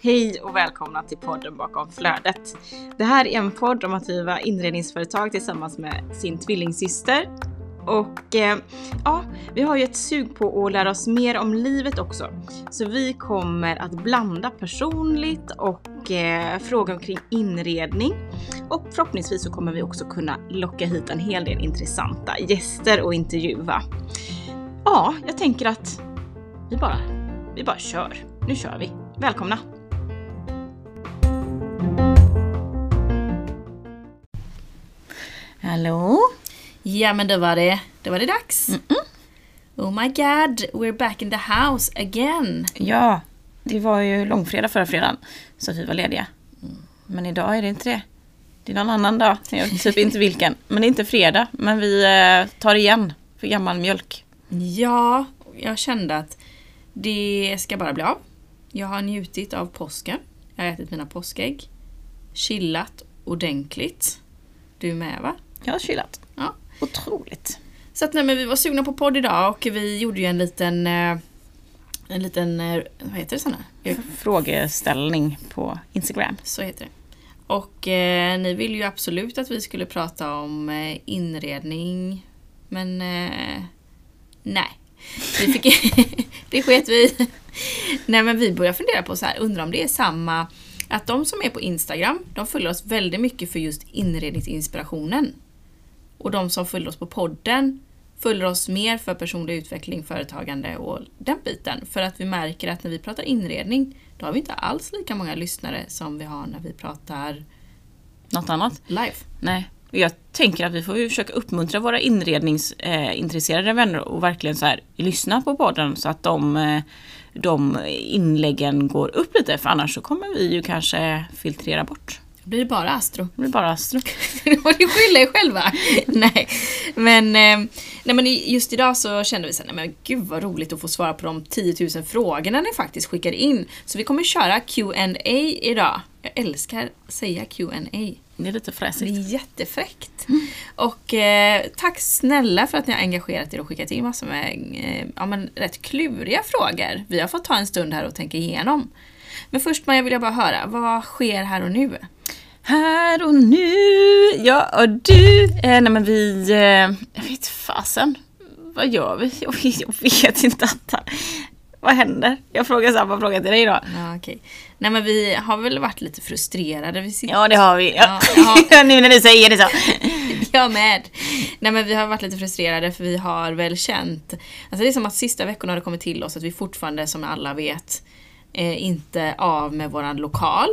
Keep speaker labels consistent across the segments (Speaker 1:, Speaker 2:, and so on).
Speaker 1: Hej och välkomna till podden bakom flödet. Det här är en podd om att driva inredningsföretag tillsammans med sin tvillingsyster. Och eh, ja, vi har ju ett sug på att lära oss mer om livet också. Så vi kommer att blanda personligt och eh, fråga omkring inredning. Och förhoppningsvis så kommer vi också kunna locka hit en hel del intressanta gäster och intervjua. Ja, jag tänker att vi bara, vi bara kör. Nu kör vi. Välkomna! Hallå?
Speaker 2: Ja men då var det, då var det dags.
Speaker 1: Mm-mm.
Speaker 2: Oh my god, we're back in the house again.
Speaker 1: Ja, det var ju långfredag förra fredagen så vi var lediga. Men idag är det inte det. Det är någon annan dag, jag vet typ inte vilken. Men det är inte fredag, men vi eh, tar igen för gammal mjölk.
Speaker 2: Ja, jag kände att det ska bara bli av. Jag har njutit av påsken. Jag har ätit mina påskägg. Chillat ordentligt. Du med va?
Speaker 1: Jag har chillat. Otroligt.
Speaker 2: Så att nej, men vi var sugna på podd idag och vi gjorde ju en liten eh, en liten, eh, vad heter det såna?
Speaker 1: Frågeställning på Instagram.
Speaker 2: Så heter det. Och eh, ni ville ju absolut att vi skulle prata om eh, inredning. Men eh, nej. Vi fick, det sket vi. Nej men vi börjar fundera på så här, undrar om det är samma att de som är på Instagram, de följer oss väldigt mycket för just inredningsinspirationen. Och de som följer oss på podden följer oss mer för personlig utveckling, företagande och den biten. För att vi märker att när vi pratar inredning, då har vi inte alls lika många lyssnare som vi har när vi pratar
Speaker 1: Något annat?
Speaker 2: live.
Speaker 1: Nej. Jag tänker att vi får ju försöka uppmuntra våra inredningsintresserade vänner och verkligen så här lyssna på podden så att de, eh, de inläggen går upp lite för annars så kommer vi ju kanske filtrera bort.
Speaker 2: Blir det bara Astro.
Speaker 1: Det blir bara astro.
Speaker 2: Får ni skylla er själva. nej. Men, eh, nej, men just idag så kände vi så här, nej men gud vad roligt att få svara på de 10 000 frågorna ni faktiskt skickar in. Så vi kommer köra Q&A idag. Jag älskar att säga Q&A.
Speaker 1: Det är lite
Speaker 2: Det
Speaker 1: fräsigt.
Speaker 2: är jättefräckt. Och eh, tack snälla för att ni har engagerat er och skickat in massor med eh, ja, men rätt kluriga frågor. Vi har fått ta en stund här och tänka igenom. Men först Maja vill jag bara höra, vad sker här och nu?
Speaker 1: Här och nu, jag och du. Eh, nej men vi, eh, jag vet fasen. Vad gör vi? Jag vet, jag vet inte. Att, vad händer? Jag frågar samma fråga till dig då.
Speaker 2: Ja, okej. Nej men vi har väl varit lite frustrerade. Vi sitter...
Speaker 1: Ja det har vi. Ja.
Speaker 2: Ja,
Speaker 1: nu när du säger det så.
Speaker 2: Jag med. Nej men vi har varit lite frustrerade för vi har väl känt, alltså det är som att sista veckorna har det kommit till oss att vi fortfarande som alla vet eh, inte av med våran lokal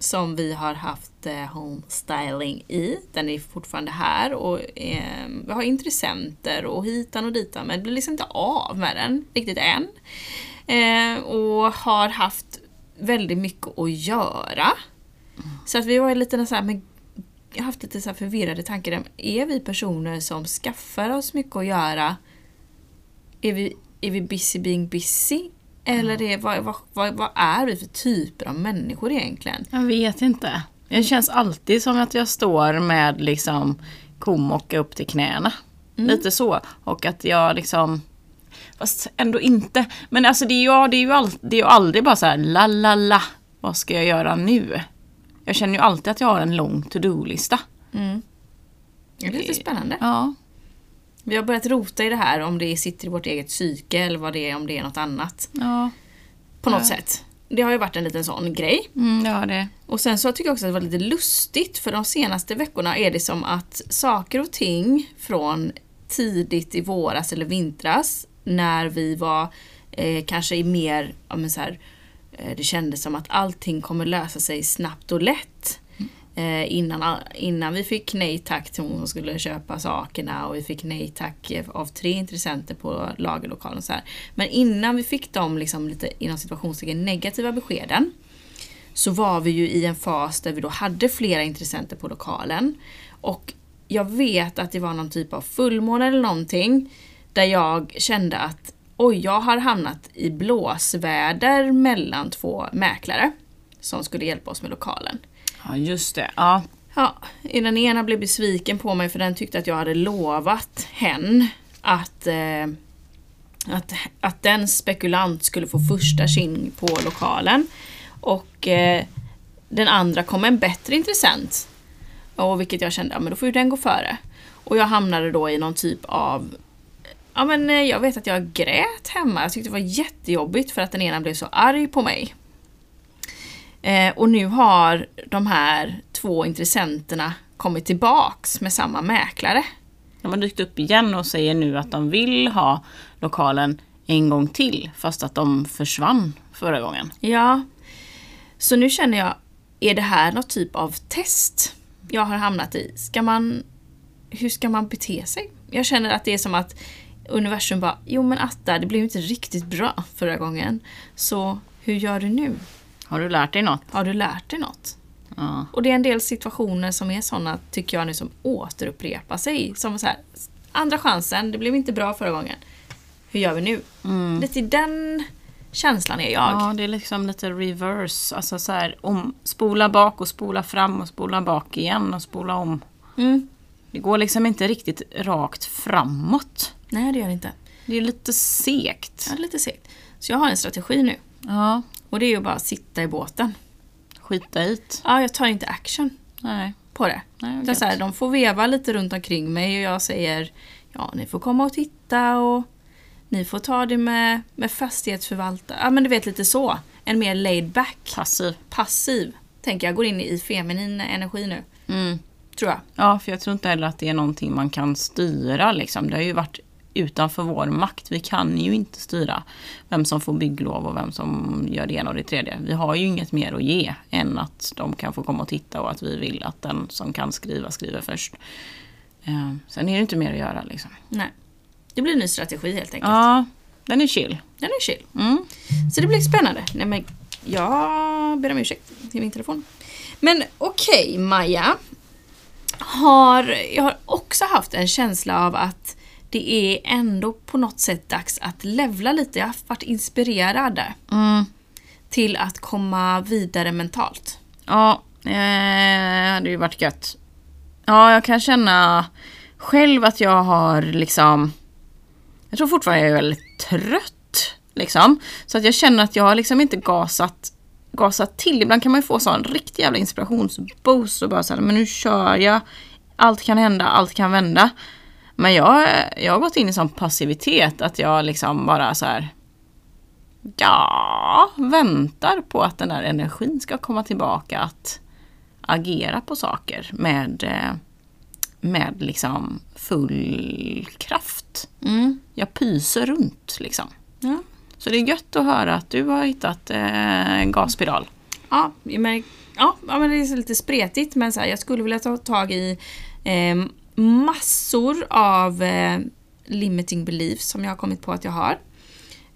Speaker 2: som vi har haft eh, homestyling i. Den är fortfarande här och eh, vi har intressenter och hitan och ditan men det blir liksom inte av med den riktigt än. Eh, och har haft väldigt mycket att göra. Så att vi var lite så här, men jag har haft lite så här förvirrade tankar. Är vi personer som skaffar oss mycket att göra? Är vi, är vi busy being busy? Eller är, vad, vad, vad, vad är vi för typer av människor egentligen?
Speaker 1: Jag vet inte. Det känns alltid som att jag står med liksom komocka upp till knäna. Lite så. Och att jag liksom Fast ändå inte. Men alltså det är ju, det är ju, all, det är ju aldrig bara så här la la la. Vad ska jag göra nu? Jag känner ju alltid att jag har en lång to-do-lista.
Speaker 2: Det är lite spännande.
Speaker 1: Ja.
Speaker 2: Vi har börjat rota i det här om det sitter i vårt eget psyke eller vad det är, om det är något annat.
Speaker 1: Ja.
Speaker 2: På något
Speaker 1: Ja.
Speaker 2: sätt. Det har ju varit en liten sån grej.
Speaker 1: Mm, ja det.
Speaker 2: Och sen så tycker jag också att det var lite lustigt för de senaste veckorna är det som att saker och ting från tidigt i våras eller vintras när vi var eh, kanske i mer, ja men så här, eh, det kändes som att allting kommer lösa sig snabbt och lätt. Eh, innan, ah, innan vi fick nej tack till hon som skulle köpa sakerna och vi fick nej tack eh, av tre intressenter på lagerlokalen. Så här. Men innan vi fick de liksom lite inom situationstecken negativa beskeden så var vi ju i en fas där vi då hade flera intressenter på lokalen. Och jag vet att det var någon typ av fullmåne eller någonting där jag kände att oj, jag har hamnat i blåsväder mellan två mäklare som skulle hjälpa oss med lokalen.
Speaker 1: Ja just det. Ja.
Speaker 2: Ja, den ena blev besviken på mig för den tyckte att jag hade lovat hen att, eh, att, att den spekulant skulle få första tjing på lokalen. Och eh, den andra kom en bättre intressent. Och vilket jag kände, ja men då får ju den gå före. Och jag hamnade då i någon typ av Ja men eh, jag vet att jag grät hemma. Jag tyckte det var jättejobbigt för att den ena blev så arg på mig. Eh, och nu har de här två intressenterna kommit tillbaks med samma mäklare.
Speaker 1: De har dykt upp igen och säger nu att de vill ha lokalen en gång till fast att de försvann förra gången.
Speaker 2: Ja. Så nu känner jag, är det här något typ av test jag har hamnat i? Ska man, hur ska man bete sig? Jag känner att det är som att universum bara, jo men Atta, det blev inte riktigt bra förra gången. Så hur gör du nu?
Speaker 1: Har du lärt dig något?
Speaker 2: Har du lärt dig något?
Speaker 1: Ja.
Speaker 2: Och det är en del situationer som är sådana, tycker jag nu, som återupprepar sig. Som så här, andra chansen, det blev inte bra förra gången. Hur gör vi nu? Lite i den känslan är jag.
Speaker 1: Ja, det är liksom lite reverse. Alltså så här, om, spola bak och spola fram och spola bak igen och spola om.
Speaker 2: Mm.
Speaker 1: Det går liksom inte riktigt rakt framåt.
Speaker 2: Nej, det gör det inte.
Speaker 1: Det är lite segt.
Speaker 2: Ja, det är lite segt. Så jag har en strategi nu.
Speaker 1: Ja,
Speaker 2: Och det är ju bara att sitta i båten.
Speaker 1: skita det.
Speaker 2: Ja, jag tar inte action
Speaker 1: Nej.
Speaker 2: på det.
Speaker 1: Nej, gött.
Speaker 2: så här, de får veva lite runt omkring mig och jag säger ja, ni får komma och titta och ni får ta det med, med fastighetsförvaltare. Ja, men du vet lite så. En mer laid back,
Speaker 1: Passiv.
Speaker 2: passiv. Tänker jag går in i feminin energi nu.
Speaker 1: Mm.
Speaker 2: Tror jag.
Speaker 1: Ja, för jag tror inte heller att det är någonting man kan styra. Liksom. Det har ju varit utanför vår makt. Vi kan ju inte styra vem som får bygglov och vem som gör det ena och det tredje. Vi har ju inget mer att ge än att de kan få komma och titta och att vi vill att den som kan skriva skriver först. Eh, sen är det inte mer att göra liksom.
Speaker 2: Nej. Det blir en ny strategi helt enkelt.
Speaker 1: Ja, den är chill.
Speaker 2: Den är chill.
Speaker 1: Mm.
Speaker 2: Så det blir spännande. Nej, men jag ber om ursäkt till min telefon. Men okej, Maja. Har, jag har också haft en känsla av att det är ändå på något sätt dags att levla lite. Jag har varit inspirerad
Speaker 1: Mm.
Speaker 2: till att komma vidare mentalt.
Speaker 1: Ja, eh, det hade ju varit gött. Ja, jag kan känna själv att jag har liksom... Jag tror fortfarande jag är väldigt trött. Liksom. Så att jag känner att jag har liksom inte gasat, gasat till. Ibland kan man ju få sån riktig jävla inspirationsboost och bara säga men nu kör jag. Allt kan hända, allt kan vända. Men jag, jag har gått in i sån passivitet att jag liksom bara så här ja, väntar på att den där energin ska komma tillbaka att agera på saker med, eh, med liksom full kraft.
Speaker 2: Mm.
Speaker 1: Jag pyser runt liksom.
Speaker 2: Ja.
Speaker 1: Så det är gött att höra att du har hittat eh, en gasspiral.
Speaker 2: Ja, men, ja, men det är lite spretigt men så här, jag skulle vilja ta tag i eh, massor av eh, limiting beliefs som jag har kommit på att jag har.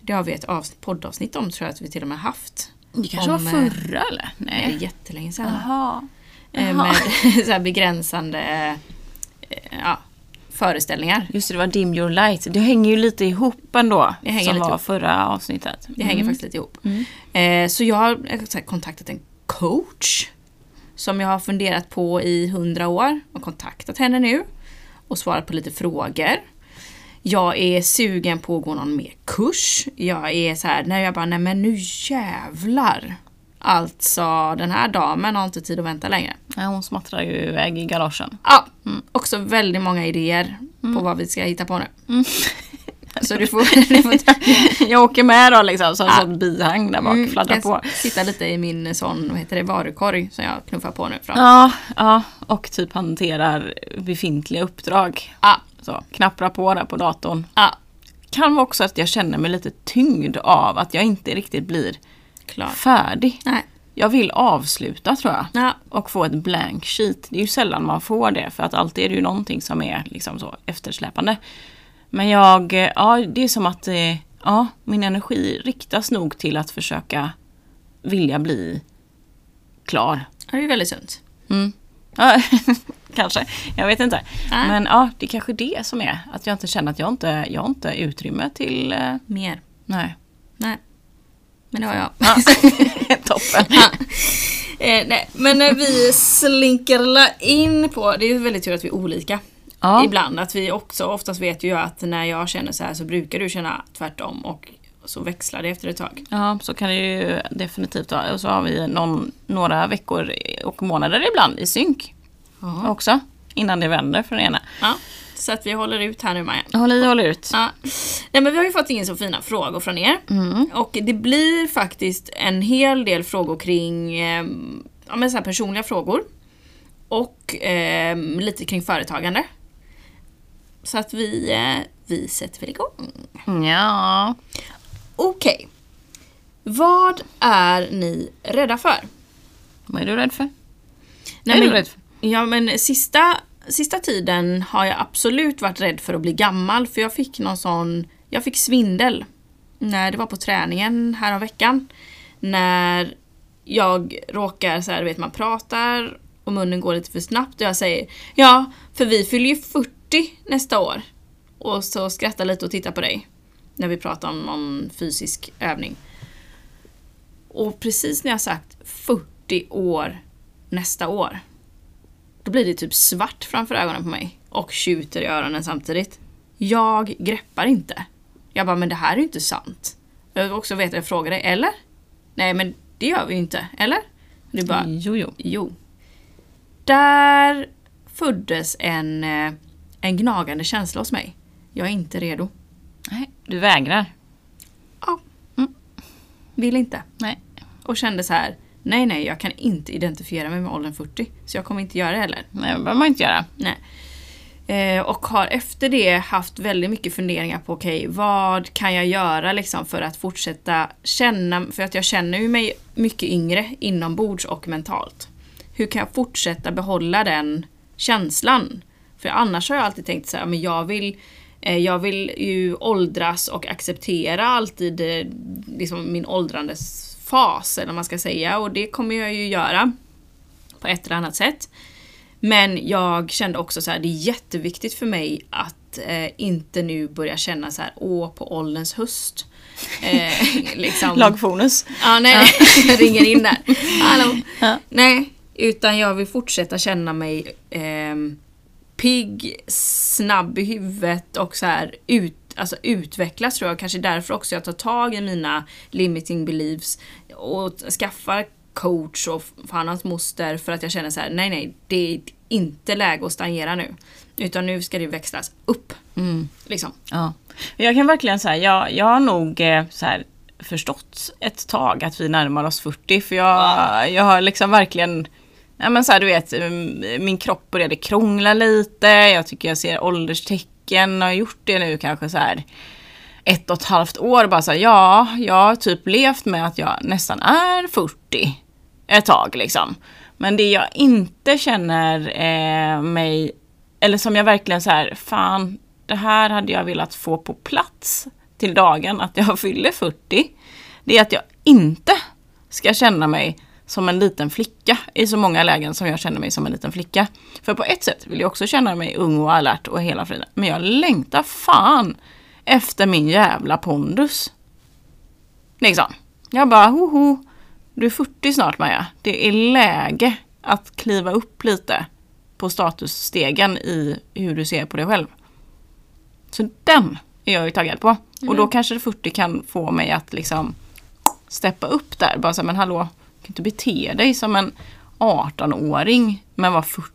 Speaker 2: Det har vi ett avsnitt, poddavsnitt om tror jag att vi till och med haft.
Speaker 1: Det kanske
Speaker 2: Om,
Speaker 1: var
Speaker 2: eh,
Speaker 1: förra eller?
Speaker 2: Det är
Speaker 1: Nej.
Speaker 2: jättelänge sedan.
Speaker 1: Jaha.
Speaker 2: Eh,
Speaker 1: Jaha.
Speaker 2: med så här begränsande eh, ja, föreställningar.
Speaker 1: Just det, det var Dim Your Light. Det hänger ju lite ihop ändå.
Speaker 2: Det hänger
Speaker 1: som
Speaker 2: lite
Speaker 1: var
Speaker 2: ihop.
Speaker 1: förra avsnittet.
Speaker 2: Det hänger faktiskt lite ihop. Eh, så jag har eh, kontaktat en coach som jag har funderat på i hundra år. och kontaktat henne nu och svarat på lite frågor. Jag är sugen på att gå någon mer kurs. Jag är så här, när jag bara, nej men nu jävlar. Alltså, den här damen har inte tid att vänta längre.
Speaker 1: Nej, hon smattrar ju iväg i galoschen.
Speaker 2: Ja, också väldigt många idéer på vad vi ska hitta på nu. Så du får, du får
Speaker 1: Jag åker med då liksom, som
Speaker 2: Ja.
Speaker 1: sån bihang där bak,
Speaker 2: Mm,
Speaker 1: fladdrar på.
Speaker 2: Sitta lite i min sån, vad heter det, varukorg som jag knuffar på nu fram.
Speaker 1: Ja, ja, och typ hanterar befintliga uppdrag.
Speaker 2: Ja,
Speaker 1: Så, knappra på där på datorn.
Speaker 2: ja,
Speaker 1: Kan vara också att jag känner mig lite tyngd av att jag inte riktigt blir
Speaker 2: klar.
Speaker 1: färdig.
Speaker 2: Nej.
Speaker 1: Jag vill avsluta tror jag.
Speaker 2: Ja,
Speaker 1: Och få ett blank sheet. Det är ju sällan man får det för att alltid är det ju någonting som är liksom så eftersläpande. Men jag, eh, ja det är som att eh, ja, min energi riktas nog till att försöka vilja bli klar.
Speaker 2: det är väldigt sunt.
Speaker 1: Mm. Ja, kanske, jag vet inte.
Speaker 2: Nej.
Speaker 1: Men ja, det är kanske det som är. Att jag inte känner att jag inte, jag har inte utrymme till... Eh,
Speaker 2: Mer.
Speaker 1: nej.
Speaker 2: Nej. Men det har jag.
Speaker 1: Ja. Toppen.
Speaker 2: Ja. Eh, nej, men eh, vi slinker in på, det är väldigt tur att vi är olika.
Speaker 1: Ja.
Speaker 2: Ibland att vi också, oftast vet ju jag att när jag känner så här så brukar du känna tvärtom och så växlar det efter ett tag.
Speaker 1: Ja, så kan det ju definitivt vara. Och så har vi någon, några veckor och månader ibland i synk också. Innan det vänder för den ena.
Speaker 2: Ja, så att vi håller ut här nu Maja.
Speaker 1: Håll i, håll ut.
Speaker 2: Ja. Nej, men vi har ju fått in så fina frågor från er. Och det blir faktiskt en hel del frågor kring eh, ja, men så personliga frågor. Och eh, lite kring företagande. Så att vi, eh, vi sätter väl igång.
Speaker 1: Ja.
Speaker 2: Okej. Vad är ni rädda för?
Speaker 1: Vad är du rädd för?
Speaker 2: Nej,
Speaker 1: är
Speaker 2: men,
Speaker 1: du rädd för?
Speaker 2: Ja men sista, sista tiden har jag absolut varit rädd för att bli gammal för jag fick någon sån, jag fick svindel. När det var på träningen här veckan. När jag råkar så här, vet man pratar och munnen går lite för snabbt och jag säger ja, för vi fyller ju 40 nästa år. Och så skrattar lite och tittar på dig. När vi pratar om någon fysisk övning. Och precis när jag sagt 40 år nästa år. Då blir det typ svart framför ögonen på mig. Och tjuter i öronen samtidigt. Jag greppar inte. Jag bara, men det här är ju inte sant. Jag vill också veta, jag frågar dig, eller? Nej, men det gör vi ju inte, eller? Är bara,
Speaker 1: Jo, jo.
Speaker 2: jo. Där föddes en, eh, en gnagande känsla hos mig. Jag är inte redo.
Speaker 1: Nej, du vägrar.
Speaker 2: Ja. Mm. Vill inte.
Speaker 1: Nej.
Speaker 2: Och kände så här, nej nej, jag kan inte identifiera mig med åldern 40. Så jag kommer inte göra det heller.
Speaker 1: Nej, det behöver man inte göra.
Speaker 2: Nej. Eh, och har efter det haft väldigt mycket funderingar på okej, vad kan jag göra liksom för att fortsätta känna, för att jag känner ju mig mycket yngre inombords och mentalt. Hur kan jag fortsätta behålla den känslan? För annars har jag alltid tänkt så här, men jag vill eh, jag vill ju åldras och acceptera alltid eh, liksom min åldrandes fas, eller vad man ska säga. Och det kommer jag ju göra på ett eller annat sätt. Men jag kände också så här, det är jätteviktigt för mig att eh, inte nu börja känna så här, åh på ålderns höst. Eh, liksom.
Speaker 1: Lagfonus.
Speaker 2: Ja, nej, ringer in där. Hallå.
Speaker 1: Ja.
Speaker 2: Nej, utan jag vill fortsätta känna mig ehm, pigg, snabb i huvudet och så här ut, alltså utvecklas tror jag. Kanske därför också jag tar tag i mina limiting beliefs och skaffar coach och fan hans moster för att jag känner så här: nej nej, det är inte läge att stagnera nu. Utan nu ska det växlas upp. Liksom.
Speaker 1: Ja. Jag kan verkligen säga, jag, jag har nog eh, så här, förstått ett tag att vi närmar oss 40 för jag, jag har liksom verkligen Ja men så här, du vet, mm, min kropp började krångla lite, jag tycker jag ser ålderstecken, har gjort det nu kanske så här ett och ett halvt år. Bara så här, ja, jag har typ levt med att jag nästan är 40 ett tag liksom. Men det jag inte känner eh, mig, eller som jag verkligen så här, fan, det här hade jag velat få på plats till dagen att jag fyller 40. Det är att jag inte ska känna mig som en liten flicka i så många lägen som jag känner mig som en liten flicka. För på ett sätt vill jag också känna mig ung och alert och hela friden. Men jag längtar fan efter min jävla pondus. Liksom. Jag bara, hoho, du är 40 snart Maja. Det är läge att kliva upp lite på statusstegen i hur du ser på dig själv. Så den är jag ju taggad på. Och då kanske 40 kan få mig att liksom steppa upp där. Bara så men hallå, kan inte bete dig som en 18-åring men vara 40.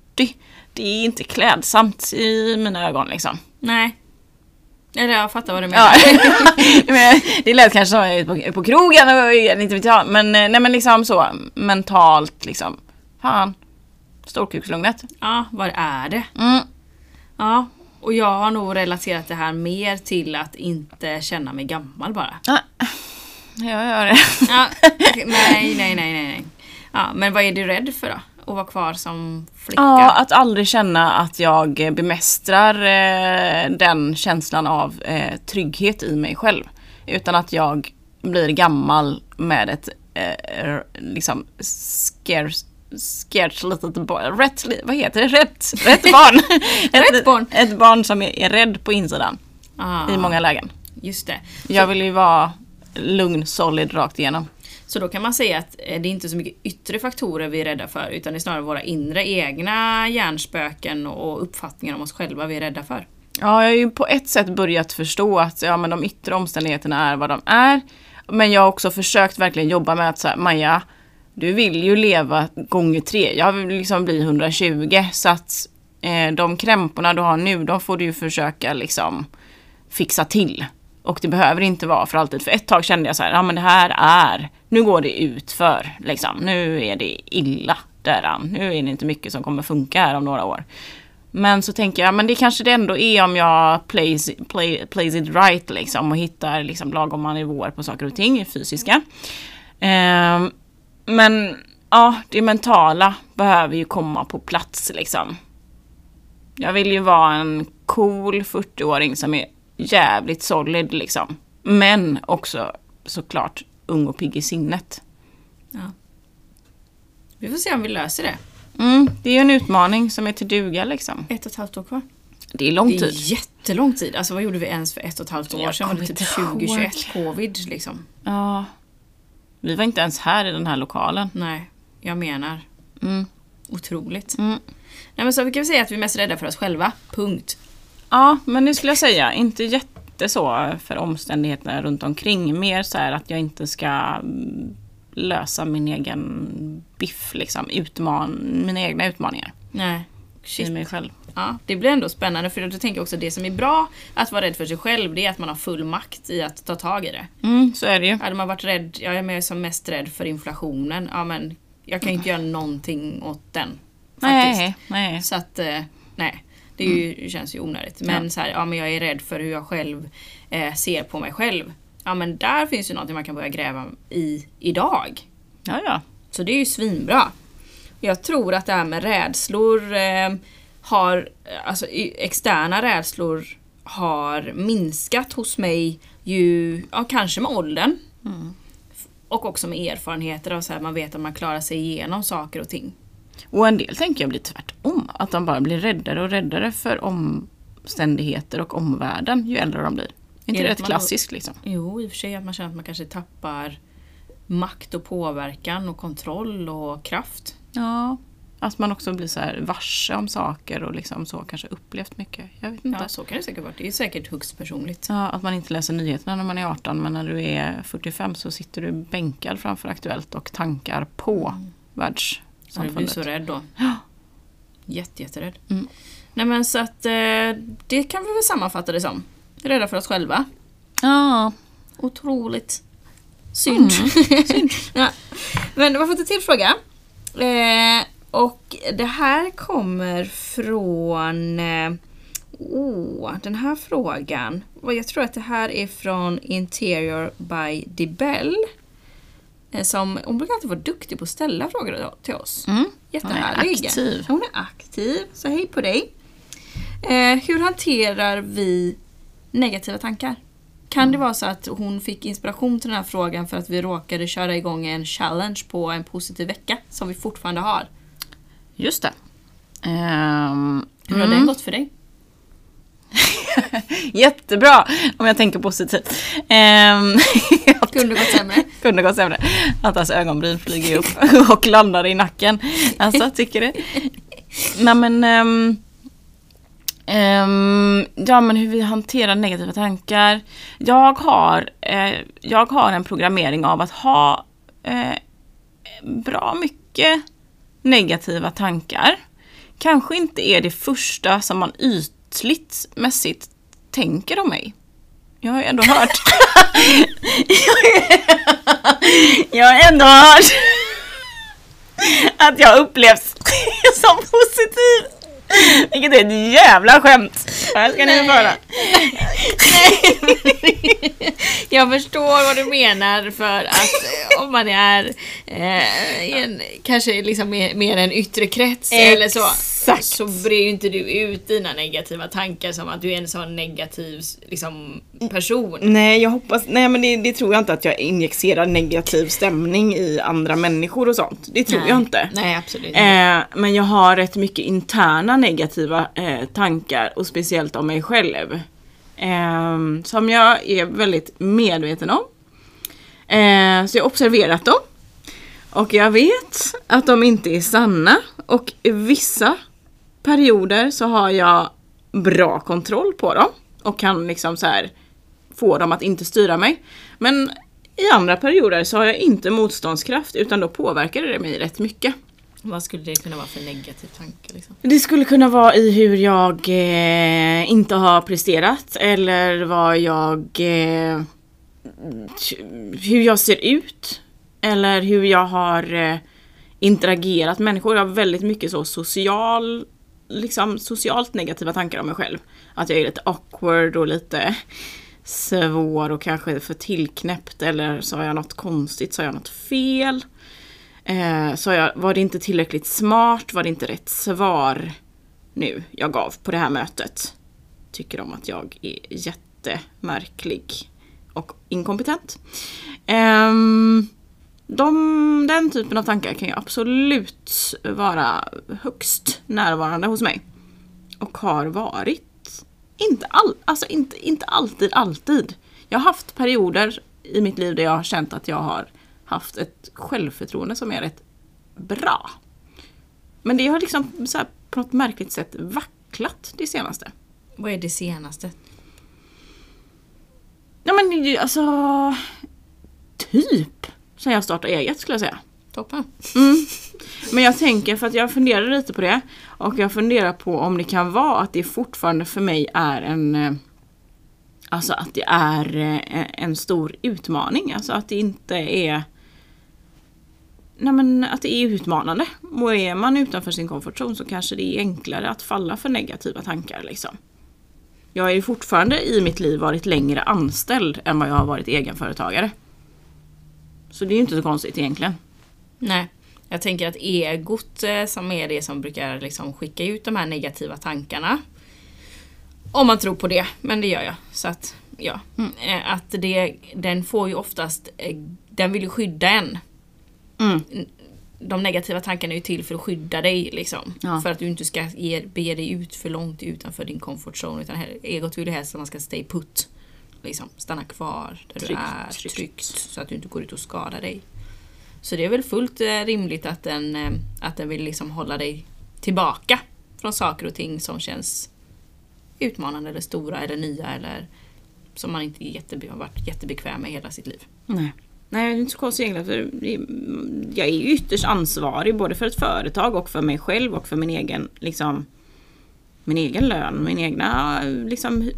Speaker 1: Det är inte klädsamt i mina ögon liksom.
Speaker 2: Nej. Eller jag fattar vad du menar.
Speaker 1: Ja. Det lät kanske som att jag är på, på krogen och inte vet jag. Men, eh, nej, men liksom så mentalt liksom. Fan. Storkukslugnet.
Speaker 2: Ja, vad är det?
Speaker 1: Mm.
Speaker 2: Ja, och jag har nog relaterat det här mer till att inte känna mig gammal bara.
Speaker 1: Ja, jag gör det.
Speaker 2: Ja, nej, nej, nej, nej. Ja, men vad är du rädd för då? Att vara kvar som flicka?
Speaker 1: Ja, att aldrig känna att jag bemästrar eh, den känslan av eh, trygghet i mig själv. Utan att jag blir gammal med ett eh, liksom scarce Scared litet barn, rätt, vad heter det? Rätt, rätt barn. ett,
Speaker 2: Rätt barn.
Speaker 1: Ett barn som är, är rädd på insidan
Speaker 2: Ah,
Speaker 1: i många lägen.
Speaker 2: Just det.
Speaker 1: Jag vill ju vara lugn, solid rakt igenom.
Speaker 2: Så då kan man säga att eh, det är inte så mycket yttre faktorer vi är rädda för utan det är snarare våra inre egna hjärnspöken och uppfattningar om oss själva vi är rädda för.
Speaker 1: Ja, jag har ju på ett sätt börjat förstå att ja, men de yttre omständigheterna är vad de är. Men jag har också försökt verkligen jobba med att så här, Maja, du vill ju leva gånger tre. Jag vill liksom bli 120 så att eh, de krämporna du har nu, de får du ju försöka liksom fixa till. Och det behöver inte vara för alltid. För ett tag kände jag så här, ja men det här är, nu går det ut för liksom. Nu är det illa däran. Nu är det inte mycket som kommer funka här om några år. Men så tänker jag, men det kanske det ändå är om jag plays, play, plays it right liksom och hittar liksom lagom nivåer på saker och ting, fysiska. Eh, men ja, det mentala behöver ju komma på plats liksom. Jag vill ju vara en cool 40-åring som är jävligt solid liksom. Men också såklart ung och pigg i sinnet.
Speaker 2: Ja. Vi får se om vi löser det.
Speaker 1: Mm, det är ju en utmaning som är till duga liksom.
Speaker 2: Ett och ett halvt år kvar.
Speaker 1: Det är lång
Speaker 2: Det är
Speaker 1: tid.
Speaker 2: jättelång tid. Alltså vad gjorde vi ens för ett och ett halvt år sedan? Var det typ
Speaker 1: inte ihåg.
Speaker 2: 2021 covid liksom?
Speaker 1: Ja. Vi var inte ens här i den här lokalen.
Speaker 2: Nej, jag menar.
Speaker 1: Mm.
Speaker 2: Otroligt.
Speaker 1: Mm.
Speaker 2: Nej men så vi kan väl säga att vi är mest rädda för oss själva. Punkt.
Speaker 1: Ja, men det skulle jag säga. Inte jätte så för omständigheterna runt omkring. Mer så här att jag inte ska mm, lösa min egen biff, liksom. Utman mina egna utmaningar
Speaker 2: Nej.
Speaker 1: i
Speaker 2: Shit.
Speaker 1: mig själv.
Speaker 2: Ja, det blir ändå spännande för jag tänker också det som är bra att vara rädd för sig själv det är att man har full makt i att ta tag i det.
Speaker 1: Mm, så är det ju.
Speaker 2: Hade man varit rädd, jag är som mest rädd för inflationen, ja men jag kan ju inte göra någonting åt den. Faktiskt.
Speaker 1: Nej, nej.
Speaker 2: Så att, eh, nej. Det ju, det känns ju onödigt. Men
Speaker 1: Ja.
Speaker 2: så här, ja men jag är rädd för hur jag själv eh, ser på mig själv. Ja men där finns ju någonting man kan börja gräva i idag.
Speaker 1: Ja, ja.
Speaker 2: Så det är ju svinbra. Jag tror att det här med rädslor eh, har, alltså externa rädslor har minskat hos mig ju, ja kanske med åldern. Och också med erfarenheter av så här, man vet att man klarar sig igenom saker och ting.
Speaker 1: Och en del tänker jag blir tvärtom. Att de bara blir räddare och räddare för omständigheter och omvärlden ju äldre de blir. Är inte
Speaker 2: Är
Speaker 1: det rätt klassiskt liksom?
Speaker 2: Jo, i och för sig att man känner att man kanske tappar makt och påverkan och kontroll och kraft.
Speaker 1: Ja. Att man också blir så här varse om saker och liksom så kanske upplevt mycket. Jag vet inte.
Speaker 2: Ja, så kan det säkert vara. Det är säkert högst personligt.
Speaker 1: Ja, att man inte läser nyheterna när man är 18 men när du är 45 så sitter du bänkad framför Aktuellt och tankar på
Speaker 2: Mm. Så du blir så rädd då.
Speaker 1: Ja.
Speaker 2: Jätte, jätterädd.
Speaker 1: Mm.
Speaker 2: Nej men så att eh, det kan vi väl sammanfatta det som. Rädda för oss själva.
Speaker 1: Ja,
Speaker 2: Otroligt synd.
Speaker 1: Mm.
Speaker 2: ja. Men vi har fått en till fråga. Eh, och det här kommer från... Eh, oh, den här frågan. Jag tror att det här är från Interior by Dibel. Eh, som, hon brukar alltid vara duktig på att ställa frågor till oss.
Speaker 1: Mm.
Speaker 2: Jättehärlig.
Speaker 1: Hon är aktiv.
Speaker 2: Hon är aktiv, så hej på dig. Eh, hur hanterar vi negativa tankar? Kan det vara så att hon fick inspiration till den här frågan för att vi råkade köra igång en challenge på en positiv vecka som vi fortfarande har?
Speaker 1: just det. Ehm,
Speaker 2: Hur har
Speaker 1: mm.
Speaker 2: den gått för dig?
Speaker 1: Jättebra om jag tänker positivt. Um,
Speaker 2: Kunde gått sämre?
Speaker 1: kunde gått sämre. Att hans ögonbryn flyger upp och landar i nacken. Alltså, tycker det. Nej men... ehm, ehm, ja men hur vi hanterar negativa tankar. Jag har, eh, jag har en programmering av att ha eh, bra mycket negativa tankar. Kanske inte är det första som man ytligt mässigt tänker om mig. Jag har ju ändå hört. jag har ändå hört att jag upplevs som positiv. Vilket är ett jävla skämt. Här ska ni få höra.
Speaker 2: Jag förstår vad du menar för att om man är eh, en, kanske liksom mer, mer en yttre krets eller så
Speaker 1: Exakt.
Speaker 2: så brer ju inte du ut dina negativa tankar som att du är en sån negativ liksom, person.
Speaker 1: Nej, jag hoppas, nej men det, det tror jag inte att jag injicerar negativ stämning i andra människor och sånt. Det tror
Speaker 2: Nej.
Speaker 1: jag inte.
Speaker 2: Nej absolut inte.
Speaker 1: Eh, men jag har rätt mycket interna negativa eh, tankar och speciellt om mig själv. Eh, som jag är väldigt medveten om. Eh, så jag har observerat dem. Och jag vet att de inte är sanna. Och vissa perioder så har jag bra kontroll på dem. Och kan liksom så här få dem att inte styra mig. Men i andra perioder så har jag inte motståndskraft utan då påverkar det mig rätt mycket.
Speaker 2: Vad skulle det kunna vara för negativ tanke? Liksom?
Speaker 1: Det skulle kunna vara i hur jag eh, inte har presterat eller vad jag... Eh, hur jag ser ut. Eller hur jag har eh, interagerat med människor. Jag har väldigt mycket så social, liksom socialt negativa tankar om mig själv. Att jag är lite awkward och lite svår och kanske för tillknäppt eller sa jag något konstigt, sa jag något fel. Eh, sa jag, var det inte tillräckligt smart, var det inte rätt svar nu jag gav på det här mötet? Tycker de att jag är jättemärklig och inkompetent. Eh, de, den typen av tankar kan ju absolut vara högst närvarande hos mig. Och har varit. Inte, all, alltså inte, inte alltid, alltid. Jag har haft perioder i mitt liv där jag har känt att jag har haft ett självförtroende som är rätt bra. Men det har liksom så här, på något märkligt sätt vacklat det senaste.
Speaker 2: Vad är det senaste?
Speaker 1: Ja men alltså... Typ sen jag startade eget skulle jag säga.
Speaker 2: Toppen.
Speaker 1: Mm. Men jag tänker, för att jag funderar lite på det och jag funderar på om det kan vara att det fortfarande för mig är en eh, Alltså att det är eh, en stor utmaning, alltså att det inte är Nej men att det är utmanande. Och är man utanför sin komfortzon så kanske det är enklare att falla för negativa tankar liksom. Jag har ju fortfarande i mitt liv varit längre anställd än vad jag har varit egenföretagare. Så det är ju inte så konstigt egentligen.
Speaker 2: Nej. Jag tänker att egot eh, som är det som brukar liksom skicka ut de här negativa tankarna. Om man tror på det, men det gör jag. Så att, ja.
Speaker 1: Mm.
Speaker 2: Eh, Att det, den får ju oftast, eh, den vill ju skydda en.
Speaker 1: Mm.
Speaker 2: De negativa tankarna är ju till för att skydda dig liksom.
Speaker 1: Ja.
Speaker 2: För att du inte ska ge, bege dig ut för långt utanför din comfort zone. Utan här- egot vill ju helst att man ska stay put. Liksom, stanna kvar där
Speaker 1: Tryggt,
Speaker 2: du är,
Speaker 1: tryggt.
Speaker 2: tryggt. Så att du inte går ut och skadar dig. Så det är väl fullt eh, rimligt att den, eh, att den vill liksom hålla dig tillbaka från saker och ting som känns utmanande eller stora eller nya eller som man inte jättebe- har varit jättebekväm med hela sitt liv.
Speaker 1: Nej. Nej, det är inte så konstigt egentligen. För jag är ju ytterst ansvarig både för ett företag och för mig själv och för min egen, liksom, min egen lön, min egna liksom,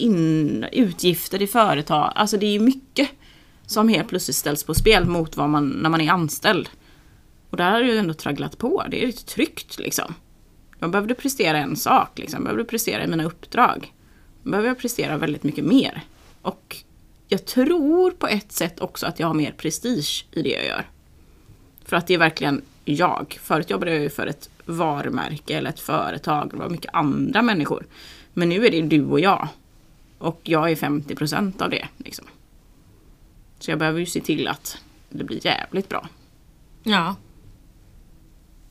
Speaker 1: in, utgifter i företag. Alltså det är ju mycket som helt plötsligt ställs på spel mot vad man, när man är anställd. Och där har du ju ändå tragglat på. Det är lite tryggt liksom. Jag behövde prestera en sak, liksom. jag behövde prestera i mina uppdrag. Nu behöver jag prestera väldigt mycket mer. Och jag tror på ett sätt också att jag har mer prestige i det jag gör. För att det är verkligen jag. Förut jobbade jag ju för ett varumärke eller ett företag. Det var mycket andra människor. Men nu är det du och jag. Och jag är 50% av det. Liksom. Så jag behöver ju se till att det blir jävligt bra.
Speaker 2: Ja.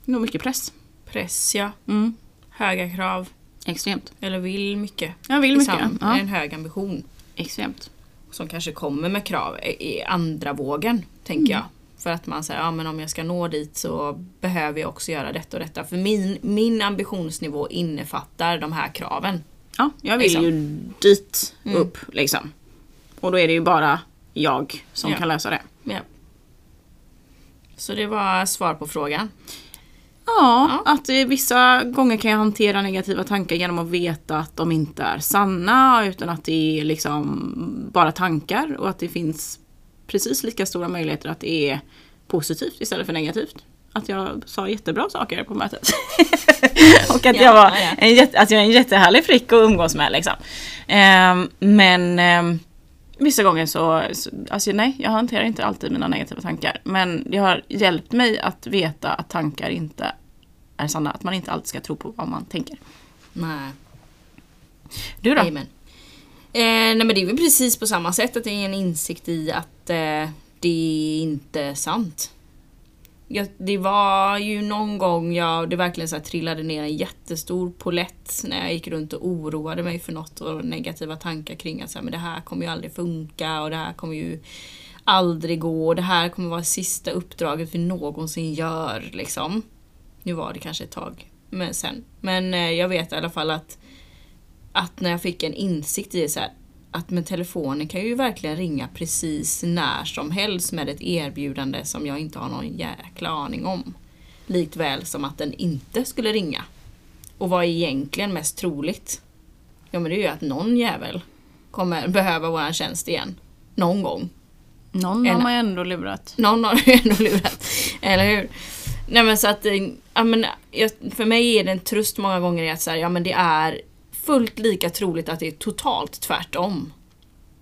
Speaker 1: Det är nog mycket press.
Speaker 2: Press ja.
Speaker 1: Mm.
Speaker 2: Höga krav.
Speaker 1: Extremt.
Speaker 2: Eller vill mycket.
Speaker 1: Jag vill mycket.
Speaker 2: Liksom,
Speaker 1: Ja.
Speaker 2: En hög ambition.
Speaker 1: Extremt.
Speaker 2: Som kanske kommer med krav i andra vågen, tänker jag. För att man säger, ja men om jag ska nå dit så behöver jag också göra detta och detta. För min, min ambitionsnivå innefattar de här kraven.
Speaker 1: Ja, jag vill
Speaker 2: Liksom.
Speaker 1: ju dit
Speaker 2: Mm.
Speaker 1: upp liksom. Och då är det ju bara jag som
Speaker 2: Ja.
Speaker 1: kan lösa det.
Speaker 2: Ja. Så det var svar på frågan.
Speaker 1: Ja, att eh, vissa gånger kan jag hantera negativa tankar genom att veta att de inte är sanna utan att det är liksom bara tankar och att det finns precis lika stora möjligheter att det är positivt istället för negativt. Att jag sa jättebra saker på mötet. och att,
Speaker 2: Ja,
Speaker 1: jag var
Speaker 2: ja.
Speaker 1: en jätte, att jag är en jättehärlig frick att umgås med liksom. Ehm, men ehm, vissa gånger så, så, alltså nej, jag hanterar inte alltid mina negativa tankar. Men det har hjälpt mig att veta att tankar inte är sanna. Att man inte alltid ska tro på vad man tänker.
Speaker 2: Nej.
Speaker 1: Du då?
Speaker 2: Amen. Eh, nej men det är väl precis på samma sätt att det är en insikt i att eh, det är inte sant. Jag, det var ju någon gång jag det verkligen så här trillade ner en jättestor polett när jag gick runt och oroade mig för något och negativa tankar kring att så här, men det här kommer ju aldrig funka och det här kommer ju aldrig gå, och det här kommer vara sista uppdraget vi någonsin gör liksom. Nu var det kanske ett tag men sen. Men eh, jag vet i alla fall att, att när jag fick en insikt i det så här, att med telefonen kan ju verkligen ringa precis när som helst med ett erbjudande som jag inte har någon jäkla aning om. Likväl som att den inte skulle ringa. Och vad är egentligen mest troligt? Ja men det är ju att någon jävel kommer behöva våran tjänst igen. Någon gång.
Speaker 1: Någon
Speaker 2: En-
Speaker 1: har man ju ändå lurat.
Speaker 2: Någon har ju ändå lurat. Eller hur? Nej men så att, eh, ja, men, jag, för mig är det en tröst många gånger i att så här, ja, men det är fullt lika troligt att det är totalt tvärtom.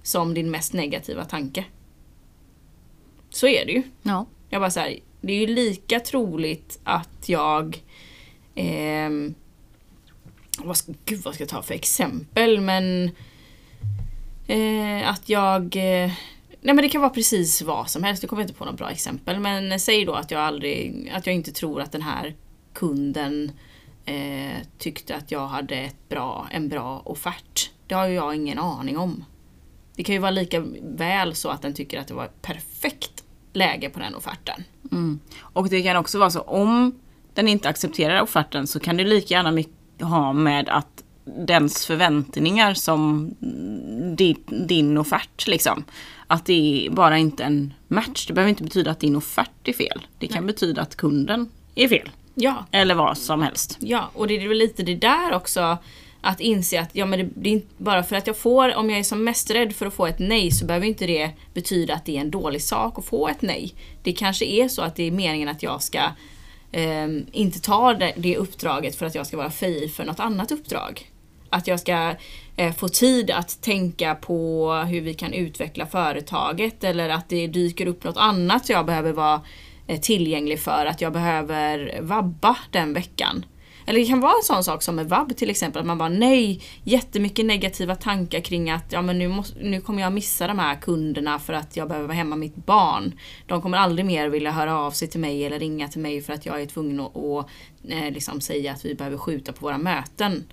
Speaker 2: Som din mest negativa tanke. Så är det ju.
Speaker 1: Ja.
Speaker 2: Jag bara så här, det är ju lika troligt att jag... ehm, vad ska, gud vad ska jag ta för exempel men... Eh, att jag... Eh, nej men det kan vara precis vad som helst, jag kommer inte på något bra exempel. Men säg då att jag aldrig... Att jag inte tror att den här kunden eh, tyckte att jag hade ett bra, en bra offert. Det har ju jag ingen aning om. Det kan ju vara lika väl så att den tycker att det var ett perfekt läge på den offerten.
Speaker 1: Mm. Och det kan också vara så om den inte accepterar offerten så kan det lika gärna ha med att dens förväntningar som din, din offert liksom. Att det är bara inte en match. Det behöver inte betyda att din offert är fel. Det kan betyda att kunden är fel.
Speaker 2: Ja,
Speaker 1: Eller vad som helst.
Speaker 2: ja, och det är väl lite det där också att inse att ja, men det, det är inte bara för att jag får, om jag är som mest rädd för att få ett nej så behöver inte det betyda att det är en dålig sak att få ett nej. Det kanske är så att det är meningen att jag ska ehm, inte ta det, det uppdraget för att jag ska vara fri för något annat uppdrag. Att jag ska eh, få tid att tänka på hur vi kan utveckla företaget eller att det dyker upp något annat jag behöver vara eh, Eh, tillgänglig för. Att jag behöver vabba den veckan. Eller det kan vara en sån sak som med vab till exempel, att man bara nej, jättemycket negativa tankar kring att ja, men nu, måste, nu kommer jag missa de här kunderna för att jag behöver vara hemma med mitt barn. De kommer aldrig mer vilja höra av sig till mig eller ringa till mig för att jag är tvungen att, att eh, liksom säga att vi behöver skjuta på våra möten.